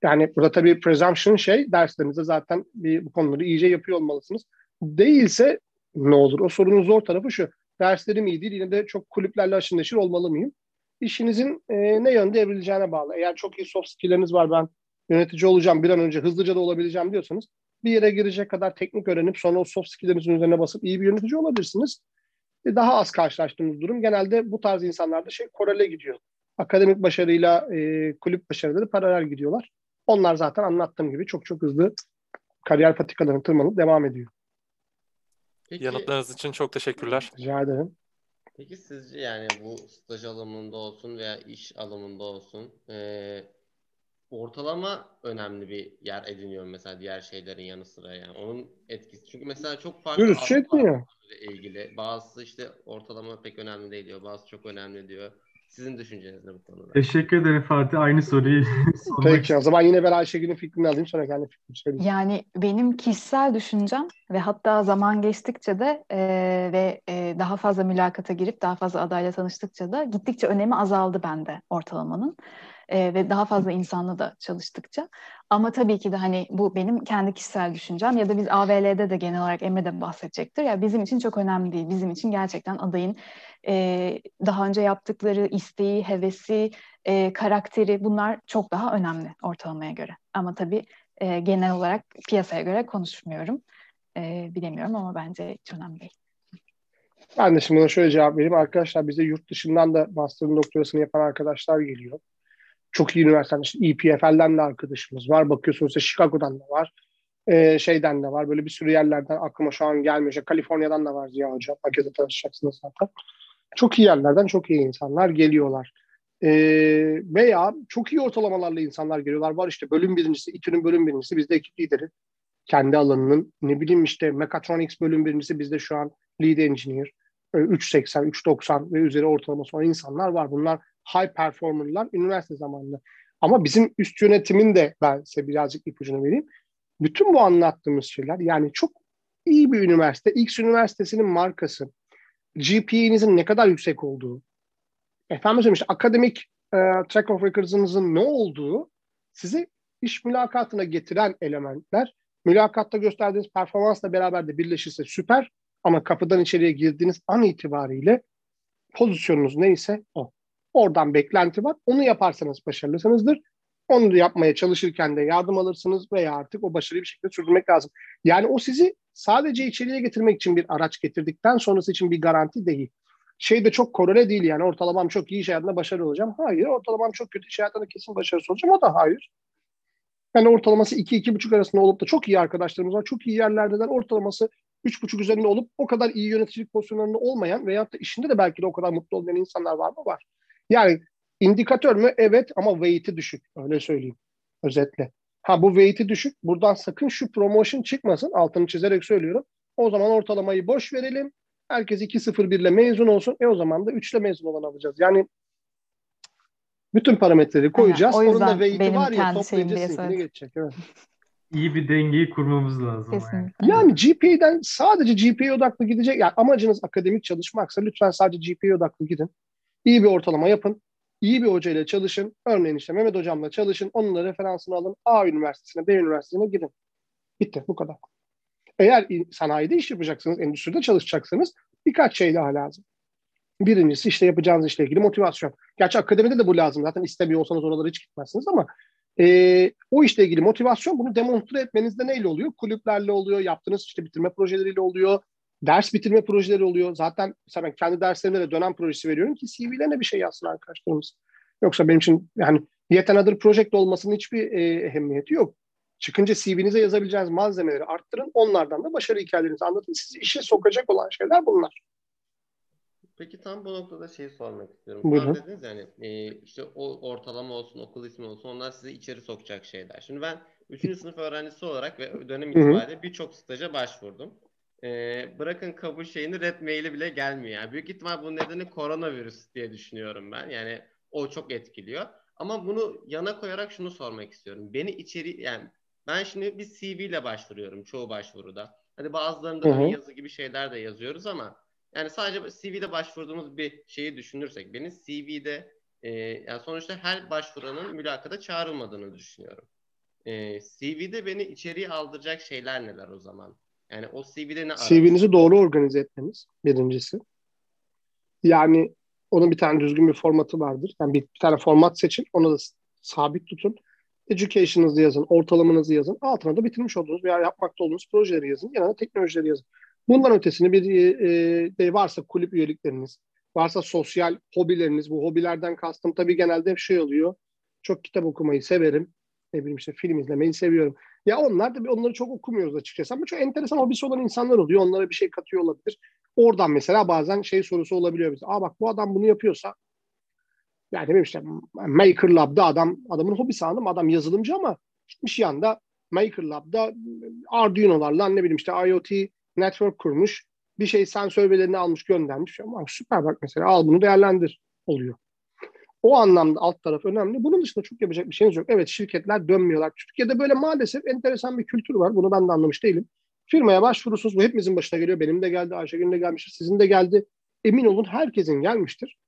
Yani burada tabii presumption şey derslerinizde zaten bir, bu konuları iyice yapıyor olmalısınız. Değilse ne olur? O sorunun zor tarafı şu. Derslerim iyi değil yine de çok kulüplerle aşırı neşir olmalı mıyım? İşinizin e, ne yönde evrileceğine bağlı. Eğer çok iyi soft skill'leriniz var ben yönetici olacağım bir an önce hızlıca da olabileceğim diyorsanız bir yere girecek kadar teknik öğrenip sonra o soft skill'lerinizin üzerine basıp iyi bir yönetici olabilirsiniz. E, daha az karşılaştığımız durum genelde bu tarz insanlarda şey korele gidiyor. Akademik başarıyla e, kulüp başarıları paralel gidiyorlar. Onlar zaten anlattığım gibi çok çok hızlı kariyer patikalarını tırmanıp devam ediyor. Peki, Yanıtlarınız için çok teşekkürler. Rica ederim. peki sizce yani bu staj alımında olsun veya iş alımında olsun eee, ortalama önemli bir yer ediniyor mesela diğer şeylerin yanı sıra yani onun etkisi. Çünkü mesela çok farklı Dürüst şey alanlar etmiyor. ilgili. Bazısı işte ortalama pek önemli değil diyor. Bazısı çok önemli diyor. Sizin düşünceniz ne bu konuda? Teşekkür ederim Fatih. Aynı soruyu *laughs* sormak Peki o zaman yine ben Ayşegül'ün fikrini alayım sonra kendi fikrimi söyleyeyim. Yani benim kişisel düşüncem ve hatta zaman geçtikçe de e, ve e, daha fazla mülakata girip daha fazla adayla tanıştıkça da gittikçe önemi azaldı bende ortalamanın E, ve daha fazla insanla da çalıştıkça. Ama tabii ki de hani bu benim kendi kişisel düşüncem ya da biz AVL'de de genel olarak Emre de bahsedecektir. Ya bizim için çok önemli değil. Bizim için gerçekten adayın e, daha önce yaptıkları isteği, hevesi, e, karakteri bunlar çok daha önemli ortalamaya göre. Ama tabii e, genel olarak piyasaya göre konuşmuyorum. E, bilemiyorum ama bence hiç önemli değil. Ben de şimdi buna şöyle cevap vereyim. Arkadaşlar bize yurt dışından da master'ın doktorasını yapan arkadaşlar geliyor. Çok iyi üniversiteler. İşte EPFL'den de arkadaşımız var. Bakıyorsunuz işte Chicago'dan da var. Ee, şeyden de var. Böyle bir sürü yerlerden aklıma şu an gelmiyor. İşte Kaliforniya'dan da var Ziya Hocam. Herkese tanışacaksınız zaten. Çok iyi yerlerden çok iyi insanlar geliyorlar. Ee, veya çok iyi ortalamalarla insanlar geliyorlar. Var işte bölüm birincisi, İTÜ'nün bölüm birincisi, bizde ekip lideri. Kendi alanının ne bileyim işte Mechatronics bölüm birincisi bizde şu an lead engineer. 3.80, 3.90 ve üzeri ortalaması olan insanlar var. Bunlar high performerlar üniversite zamanında. Ama bizim üst yönetimin de ben size birazcık ipucunu vereyim. Bütün bu anlattığımız şeyler yani çok iyi bir üniversite, X üniversitesinin markası, GPA'nizin ne kadar yüksek olduğu, efendim söyleyeyim işte akademik e, track of record'ınızın ne olduğu sizi iş mülakatına getiren elementler. Mülakatta gösterdiğiniz performansla beraber de birleşirse süper ama kapıdan içeriye girdiğiniz an itibariyle pozisyonunuz neyse o. Oradan beklenti var. Onu yaparsanız başarılısınızdır. Onu yapmaya çalışırken de yardım alırsınız veya artık o başarıyı bir şekilde sürdürmek lazım. Yani o sizi sadece içeriye getirmek için bir araç getirdikten sonrası için bir garanti değil. Şey de çok korele değil yani ortalamam çok iyi iş hayatında başarılı olacağım. Hayır ortalamam çok kötü iş hayatında kesin başarısız olacağım. O da hayır. Yani ortalaması 2-2,5 arasında olup da çok iyi arkadaşlarımız var. Çok iyi yerlerdeler. Ortalaması 3,5 üzerinde olup o kadar iyi yöneticilik pozisyonlarında olmayan veyahut da işinde de belki de o kadar mutlu olmayan insanlar var mı? Var. Yani indikatör mü? Evet ama weight'i düşük. Öyle söyleyeyim özetle. Ha bu weight'i düşük. Buradan sakın şu promotion çıkmasın. Altını çizerek söylüyorum. O zaman ortalamayı boş verelim. Herkes 2-0-1 ile mezun olsun. E o zaman da 3 ile mezun olan alacağız. Yani bütün parametreleri koyacağız. Aynen, o yüzden Onun da weight'i benim var ya toplayınca diye sinkine söyledim. geçecek. Evet. İyi bir dengeyi kurmamız lazım. Yani. Kesinlikle. Yani GPA'den sadece GPA odaklı gidecek. Yani amacınız akademik çalışmaksa lütfen sadece GPA odaklı gidin. İyi bir ortalama yapın. İyi bir hocayla çalışın. Örneğin işte Mehmet hocamla çalışın. Onunla referansını alın. A üniversitesine, B üniversitesine gidin. Bitti. Bu kadar. Eğer sanayide iş yapacaksınız, endüstride çalışacaksınız birkaç şey daha lazım. Birincisi işte yapacağınız işle ilgili motivasyon. Gerçi akademide de bu lazım. Zaten istemiyor olsanız oralara hiç gitmezsiniz ama e, o işle ilgili motivasyon bunu demonstre etmenizde neyle oluyor? Kulüplerle oluyor, yaptığınız işte bitirme projeleriyle oluyor, ders bitirme projeleri oluyor. Zaten mesela ben kendi derslerimde de dönem projesi veriyorum ki CV'lerine bir şey yazsın arkadaşlarımız. Yoksa benim için yani yet another project olmasının hiçbir e, ehemmiyeti yok. Çıkınca CV'nize yazabileceğiniz malzemeleri arttırın. Onlardan da başarı hikayelerinizi anlatın. Sizi işe sokacak olan şeyler bunlar. Peki tam bu noktada şey sormak istiyorum. Buyurun. Tam dediniz yani e, işte o ortalama olsun, okul ismi olsun onlar sizi içeri sokacak şeyler. Şimdi ben 3. sınıf öğrencisi olarak ve dönem itibariyle birçok staja başvurdum. E, bırakın kabul şeyini red maili bile gelmiyor. Yani büyük ihtimal bunun nedeni koronavirüs diye düşünüyorum ben. Yani o çok etkiliyor. Ama bunu yana koyarak şunu sormak istiyorum. Beni içeri yani ben şimdi bir CV ile başvuruyorum çoğu başvuruda. Hadi bazılarında Hı hı. ön yazı gibi şeyler de yazıyoruz ama yani sadece CV'de başvurduğumuz bir şeyi düşünürsek benim CV'de e, yani sonuçta her başvuranın mülakata çağrılmadığını düşünüyorum. E, CV'de beni içeriye aldıracak şeyler neler o zaman? Yani o CV'de ne CV'nizi doğru organize etmeniz birincisi. Yani onun bir tane düzgün bir formatı vardır. Yani bir, bir tane format seçin, onu da sabit tutun. Education'ınızı yazın, ortalamanızı yazın. Altına da bitirmiş olduğunuz veya yapmakta olduğunuz projeleri yazın. Yanına teknolojileri yazın. Bundan ötesini bir e, e, varsa kulüp üyelikleriniz, varsa sosyal hobileriniz. Bu hobilerden kastım tabii genelde hep şey oluyor. Çok kitap okumayı severim. Ne bileyim işte film izlemeyi seviyorum. Ya onlar da onları çok okumuyoruz açıkçası ama çok enteresan hobisi olan insanlar oluyor. Onlara bir şey katıyor olabilir. Oradan mesela bazen şey sorusu olabiliyor bize. Aa bak bu adam bunu yapıyorsa yani bileyim işte Maker Lab'da adam adamın hobisi anladım. Adam yazılımcı ama gitmiş yanda Maker Lab'da Arduino'larla ne bileyim işte IoT network kurmuş. Bir şey sensör verilerini almış göndermiş. Ama süper bak mesela al bunu değerlendir oluyor. O anlamda alt taraf önemli. Bunun dışında çok yapacak bir şeyiniz yok. Evet şirketler dönmüyorlar. Türkiye'de böyle maalesef enteresan bir kültür var. Bunu ben de anlamış değilim. Firmaya başvurursunuz. Bu hepimizin başına geliyor. Benim de geldi. Ayşegül'ün de gelmiştir. Sizin de geldi. Emin olun herkesin gelmiştir.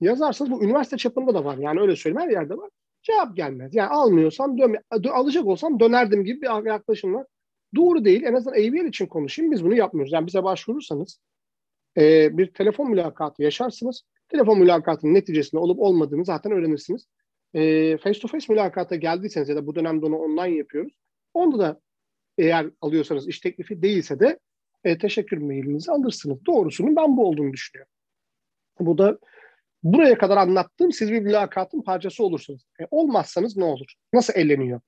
Yazarsanız bu üniversite çapında da var. Yani öyle söyleyeyim her yerde var. Cevap gelmez. Yani almıyorsam dön, dö- alacak olsam dönerdim gibi bir yaklaşım var. Doğru değil. En azından AVL için konuşayım. Biz bunu yapmıyoruz. Yani bize başvurursanız e, bir telefon mülakatı yaşarsınız. Telefon mülakatının neticesinde olup olmadığını zaten öğrenirsiniz. E, face to face mülakata geldiyseniz ya da bu dönemde onu online yapıyoruz. Onda da eğer alıyorsanız iş teklifi değilse de e, teşekkür mailinizi alırsınız. Doğrusunun ben bu olduğunu düşünüyorum. Bu da buraya kadar anlattığım siz bir mülakatın parçası olursunuz. E, olmazsanız ne olur? Nasıl elleniyor?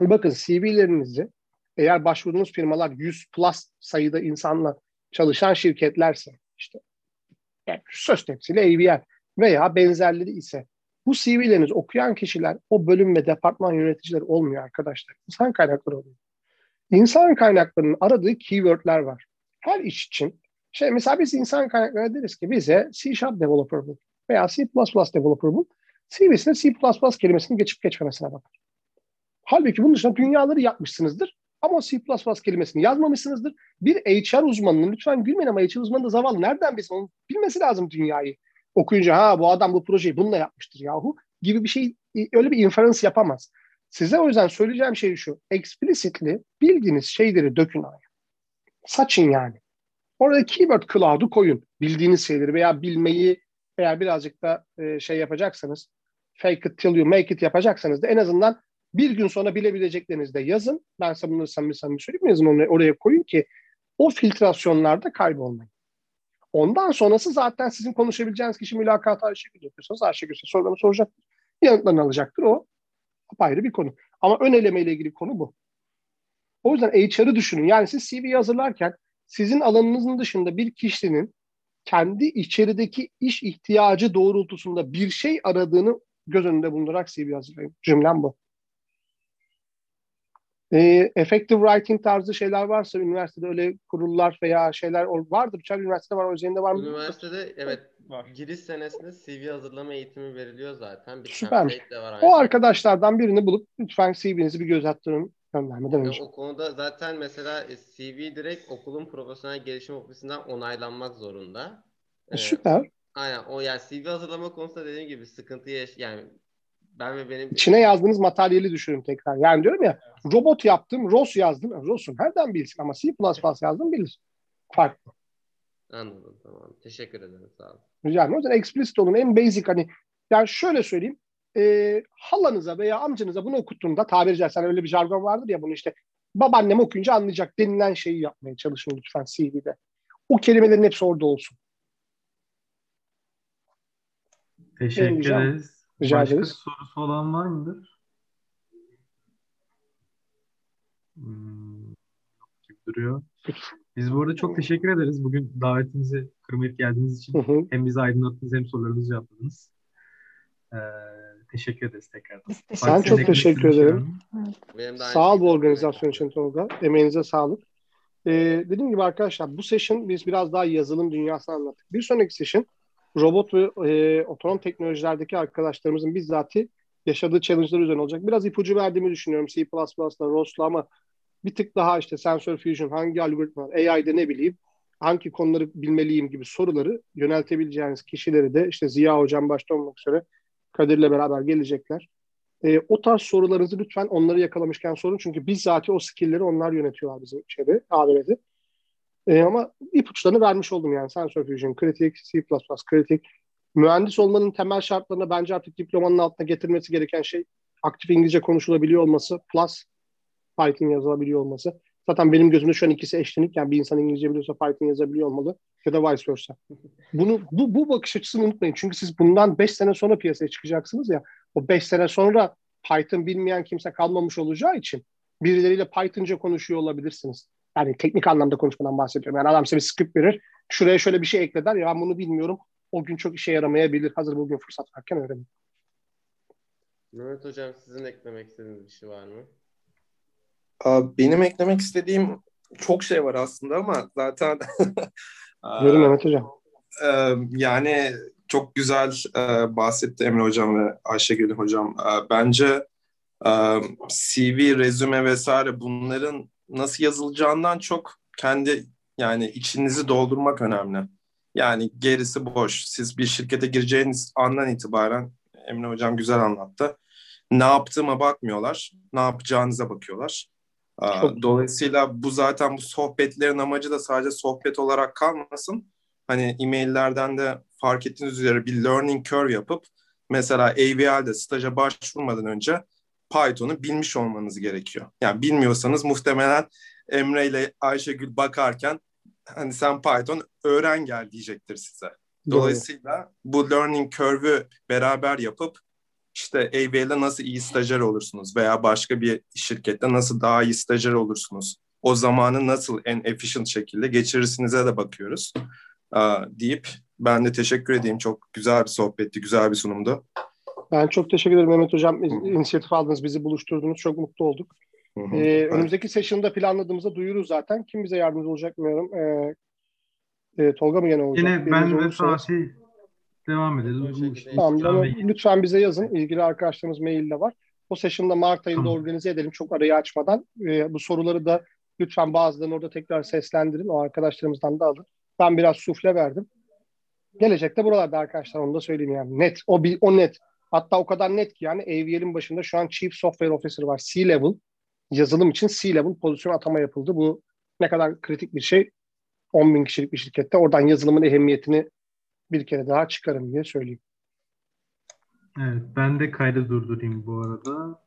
Bakın CV'lerinizi eğer başvurduğunuz firmalar 100 plus sayıda insanla çalışan şirketlerse işte yani söz temsili AVL veya benzerleri ise bu CV'lerinizi okuyan kişiler o bölüm ve departman yöneticileri olmuyor arkadaşlar. İnsan kaynakları oluyor. İnsan kaynaklarının aradığı keywordler var. Her iş için şey mesela biz insan kaynakları deriz ki bize C Sharp developer bul veya C++ developer bul. CV'sine C++ kelimesini geçip geçmemesine bakar. Halbuki bunun dışında dünyaları yapmışsınızdır ama C++ kelimesini yazmamışsınızdır. Bir HR uzmanının lütfen gülmeyin ama HR uzmanı da zavallı. Nereden bilsin? Onun bilmesi lazım dünyayı. Okuyunca ha bu adam bu projeyi bununla yapmıştır yahu gibi bir şey öyle bir inference yapamaz. Size o yüzden söyleyeceğim şey şu. Explicitly bildiğiniz şeyleri dökün aya. Saçın yani. Orada keyword cloud'u koyun. Bildiğiniz şeyleri veya bilmeyi eğer birazcık da e, şey yapacaksanız fake it till you make it yapacaksanız da en azından bir gün sonra bilebileceklerinizde yazın. Ben size bunları samimi samimi söyleyeyim yazın onu oraya koyun ki o filtrasyonlarda kaybolmayın. Ondan sonrası zaten sizin konuşabileceğiniz kişi mülakatı Ayşegül yapıyorsanız Ayşegül size sorularını soracaktır. Yanıtlarını alacaktır. O ayrı bir konu. Ama ön eleme ile ilgili konu bu. O yüzden HR'ı düşünün. Yani siz CV'yi hazırlarken sizin alanınızın dışında bir kişinin kendi içerideki iş ihtiyacı doğrultusunda bir şey aradığını göz önünde bulundurarak CV hazırlayın. Cümlem bu. E, effective writing tarzı şeyler varsa üniversitede öyle kurullar veya şeyler vardır. Çağ üniversitede var, özelinde var mı? Üniversitede evet var. Giriş senesinde CV hazırlama eğitimi veriliyor zaten. Bir Süper. De var o arkadaşlardan birini bulup lütfen CV'nizi bir göz attırın göndermeden önce. O konuda zaten mesela e, CV direkt okulun profesyonel gelişim ofisinden onaylanmak zorunda. Ee, Süper. Aynen o yani CV hazırlama konusunda dediğim gibi sıkıntı yaş yani ben ve benim içine yazdığınız materyali düşünün tekrar. Yani diyorum ya robot yaptım, ROS yazdım. ROS'un nereden bilsin ama C++ yazdım bilir. Farklı. Anladım tamam. Teşekkür ederim sağ olun. Rica ederim. O yüzden explicit olun. En basic hani yani şöyle söyleyeyim. E, halanıza veya amcanıza bunu okuttuğunda tabiri caizse öyle bir jargon vardır ya bunu işte babaannem okuyunca anlayacak denilen şeyi yapmaya çalışın lütfen CV'de. O kelimelerin hepsi orada olsun. Teşekkür ederiz. Rica Başka ederiz. sorusu olan var mıdır? Hmm, gibi duruyor. Biz bu arada çok teşekkür ederiz bugün davetimizi kırmayıp geldiğiniz için. Hı hı. Hem bizi aydınlattınız hem sorularınızı cevapladınız. Ee, teşekkür ederiz tekrar. Ben çok teşekkür ederim. Evet. Sağ ol bu organizasyon için Tolga. Emeğinize sağlık. Ee, dediğim gibi arkadaşlar bu session biz biraz daha yazılım dünyasını anlattık. Bir sonraki session robot ve e, otonom teknolojilerdeki arkadaşlarımızın bizzati yaşadığı challenge'lar üzerine olacak. Biraz ipucu verdiğimi düşünüyorum C++'la, ROS'la ama bir tık daha işte sensör fusion, hangi algoritmalar, AI'de ne bileyim, hangi konuları bilmeliyim gibi soruları yöneltebileceğiniz kişileri de işte Ziya Hocam başta olmak üzere Kadir'le beraber gelecekler. E, o tarz sorularınızı lütfen onları yakalamışken sorun. Çünkü bizzati o skill'leri onlar yönetiyorlar bizim şeyde, AVR'de. E, ama ipuçlarını vermiş oldum yani. Sensor Fusion, kritik, C++, kritik. Mühendis olmanın temel şartlarına bence artık diplomanın altına getirmesi gereken şey aktif İngilizce konuşulabiliyor olması plus Python yazılabiliyor olması. Zaten benim gözümde şu an ikisi eşlenik. Yani bir insan İngilizce biliyorsa Python yazabiliyor olmalı ya da vice versa. Bunu, bu, bu bakış açısını unutmayın. Çünkü siz bundan 5 sene sonra piyasaya çıkacaksınız ya. O 5 sene sonra Python bilmeyen kimse kalmamış olacağı için birileriyle Pythonca konuşuyor olabilirsiniz. Yani teknik anlamda konuşmadan bahsediyorum. Yani adam size bir script verir. Şuraya şöyle bir şey ekler. Ya ben bunu bilmiyorum. O gün çok işe yaramayabilir. Hazır bugün fırsat varken öğrenin. Mehmet Hocam sizin eklemek istediğiniz bir şey var mı? Benim eklemek istediğim çok şey var aslında ama zaten *laughs* Buyurun Mehmet Hocam. Yani çok güzel bahsetti Emre Hocam ve Ayşegül Hocam. Bence CV, rezüme vesaire bunların nasıl yazılacağından çok kendi yani içinizi doldurmak önemli. Yani gerisi boş. Siz bir şirkete gireceğiniz andan itibaren Emine Hocam güzel anlattı. Ne yaptığıma bakmıyorlar. Ne yapacağınıza bakıyorlar. Çok. Dolayısıyla bu zaten bu sohbetlerin amacı da sadece sohbet olarak kalmasın. Hani e-maillerden de fark ettiğiniz üzere bir learning curve yapıp mesela AVL'de staja başvurmadan önce Python'u bilmiş olmanız gerekiyor. Yani bilmiyorsanız muhtemelen Emre ile Ayşegül bakarken hani sen Python öğren gel diyecektir size. Dolayısıyla bu learning curve'ü beraber yapıp işte AVL'de nasıl iyi stajyer olursunuz veya başka bir şirkette nasıl daha iyi stajyer olursunuz. O zamanı nasıl en efficient şekilde geçirirsinize de bakıyoruz. Aa, deyip ben de teşekkür edeyim. Çok güzel bir sohbetti, güzel bir sunumdu. Ben çok teşekkür ederim Mehmet Hocam. İnisiyatif aldınız, bizi buluşturdunuz. Çok mutlu olduk. Hı hı. Ee, önümüzdeki session'da planladığımızda duyururuz zaten. Kim bize yardımcı olacak bilmiyorum. Ee, e, Tolga mı gene olacak? Yine ben ve Fatih devam edelim. Tamam, bana, lütfen bize yazın. İlgili arkadaşlarımız mailde var. O session'da Mart ayında tamam. organize edelim çok arayı açmadan. Ee, bu soruları da lütfen bazılarını orada tekrar seslendirin. O arkadaşlarımızdan da alın. Ben biraz sufle verdim. Gelecekte buralarda arkadaşlar onu da söyleyeyim yani. Net. O, bir, o net. Hatta o kadar net ki yani AVL'in başında şu an Chief Software Officer var. C-Level. Yazılım için C-Level pozisyon atama yapıldı. Bu ne kadar kritik bir şey. 10 bin kişilik bir şirkette oradan yazılımın ehemmiyetini bir kere daha çıkarın diye söyleyeyim. Evet, ben de kaydı durdurayım bu arada.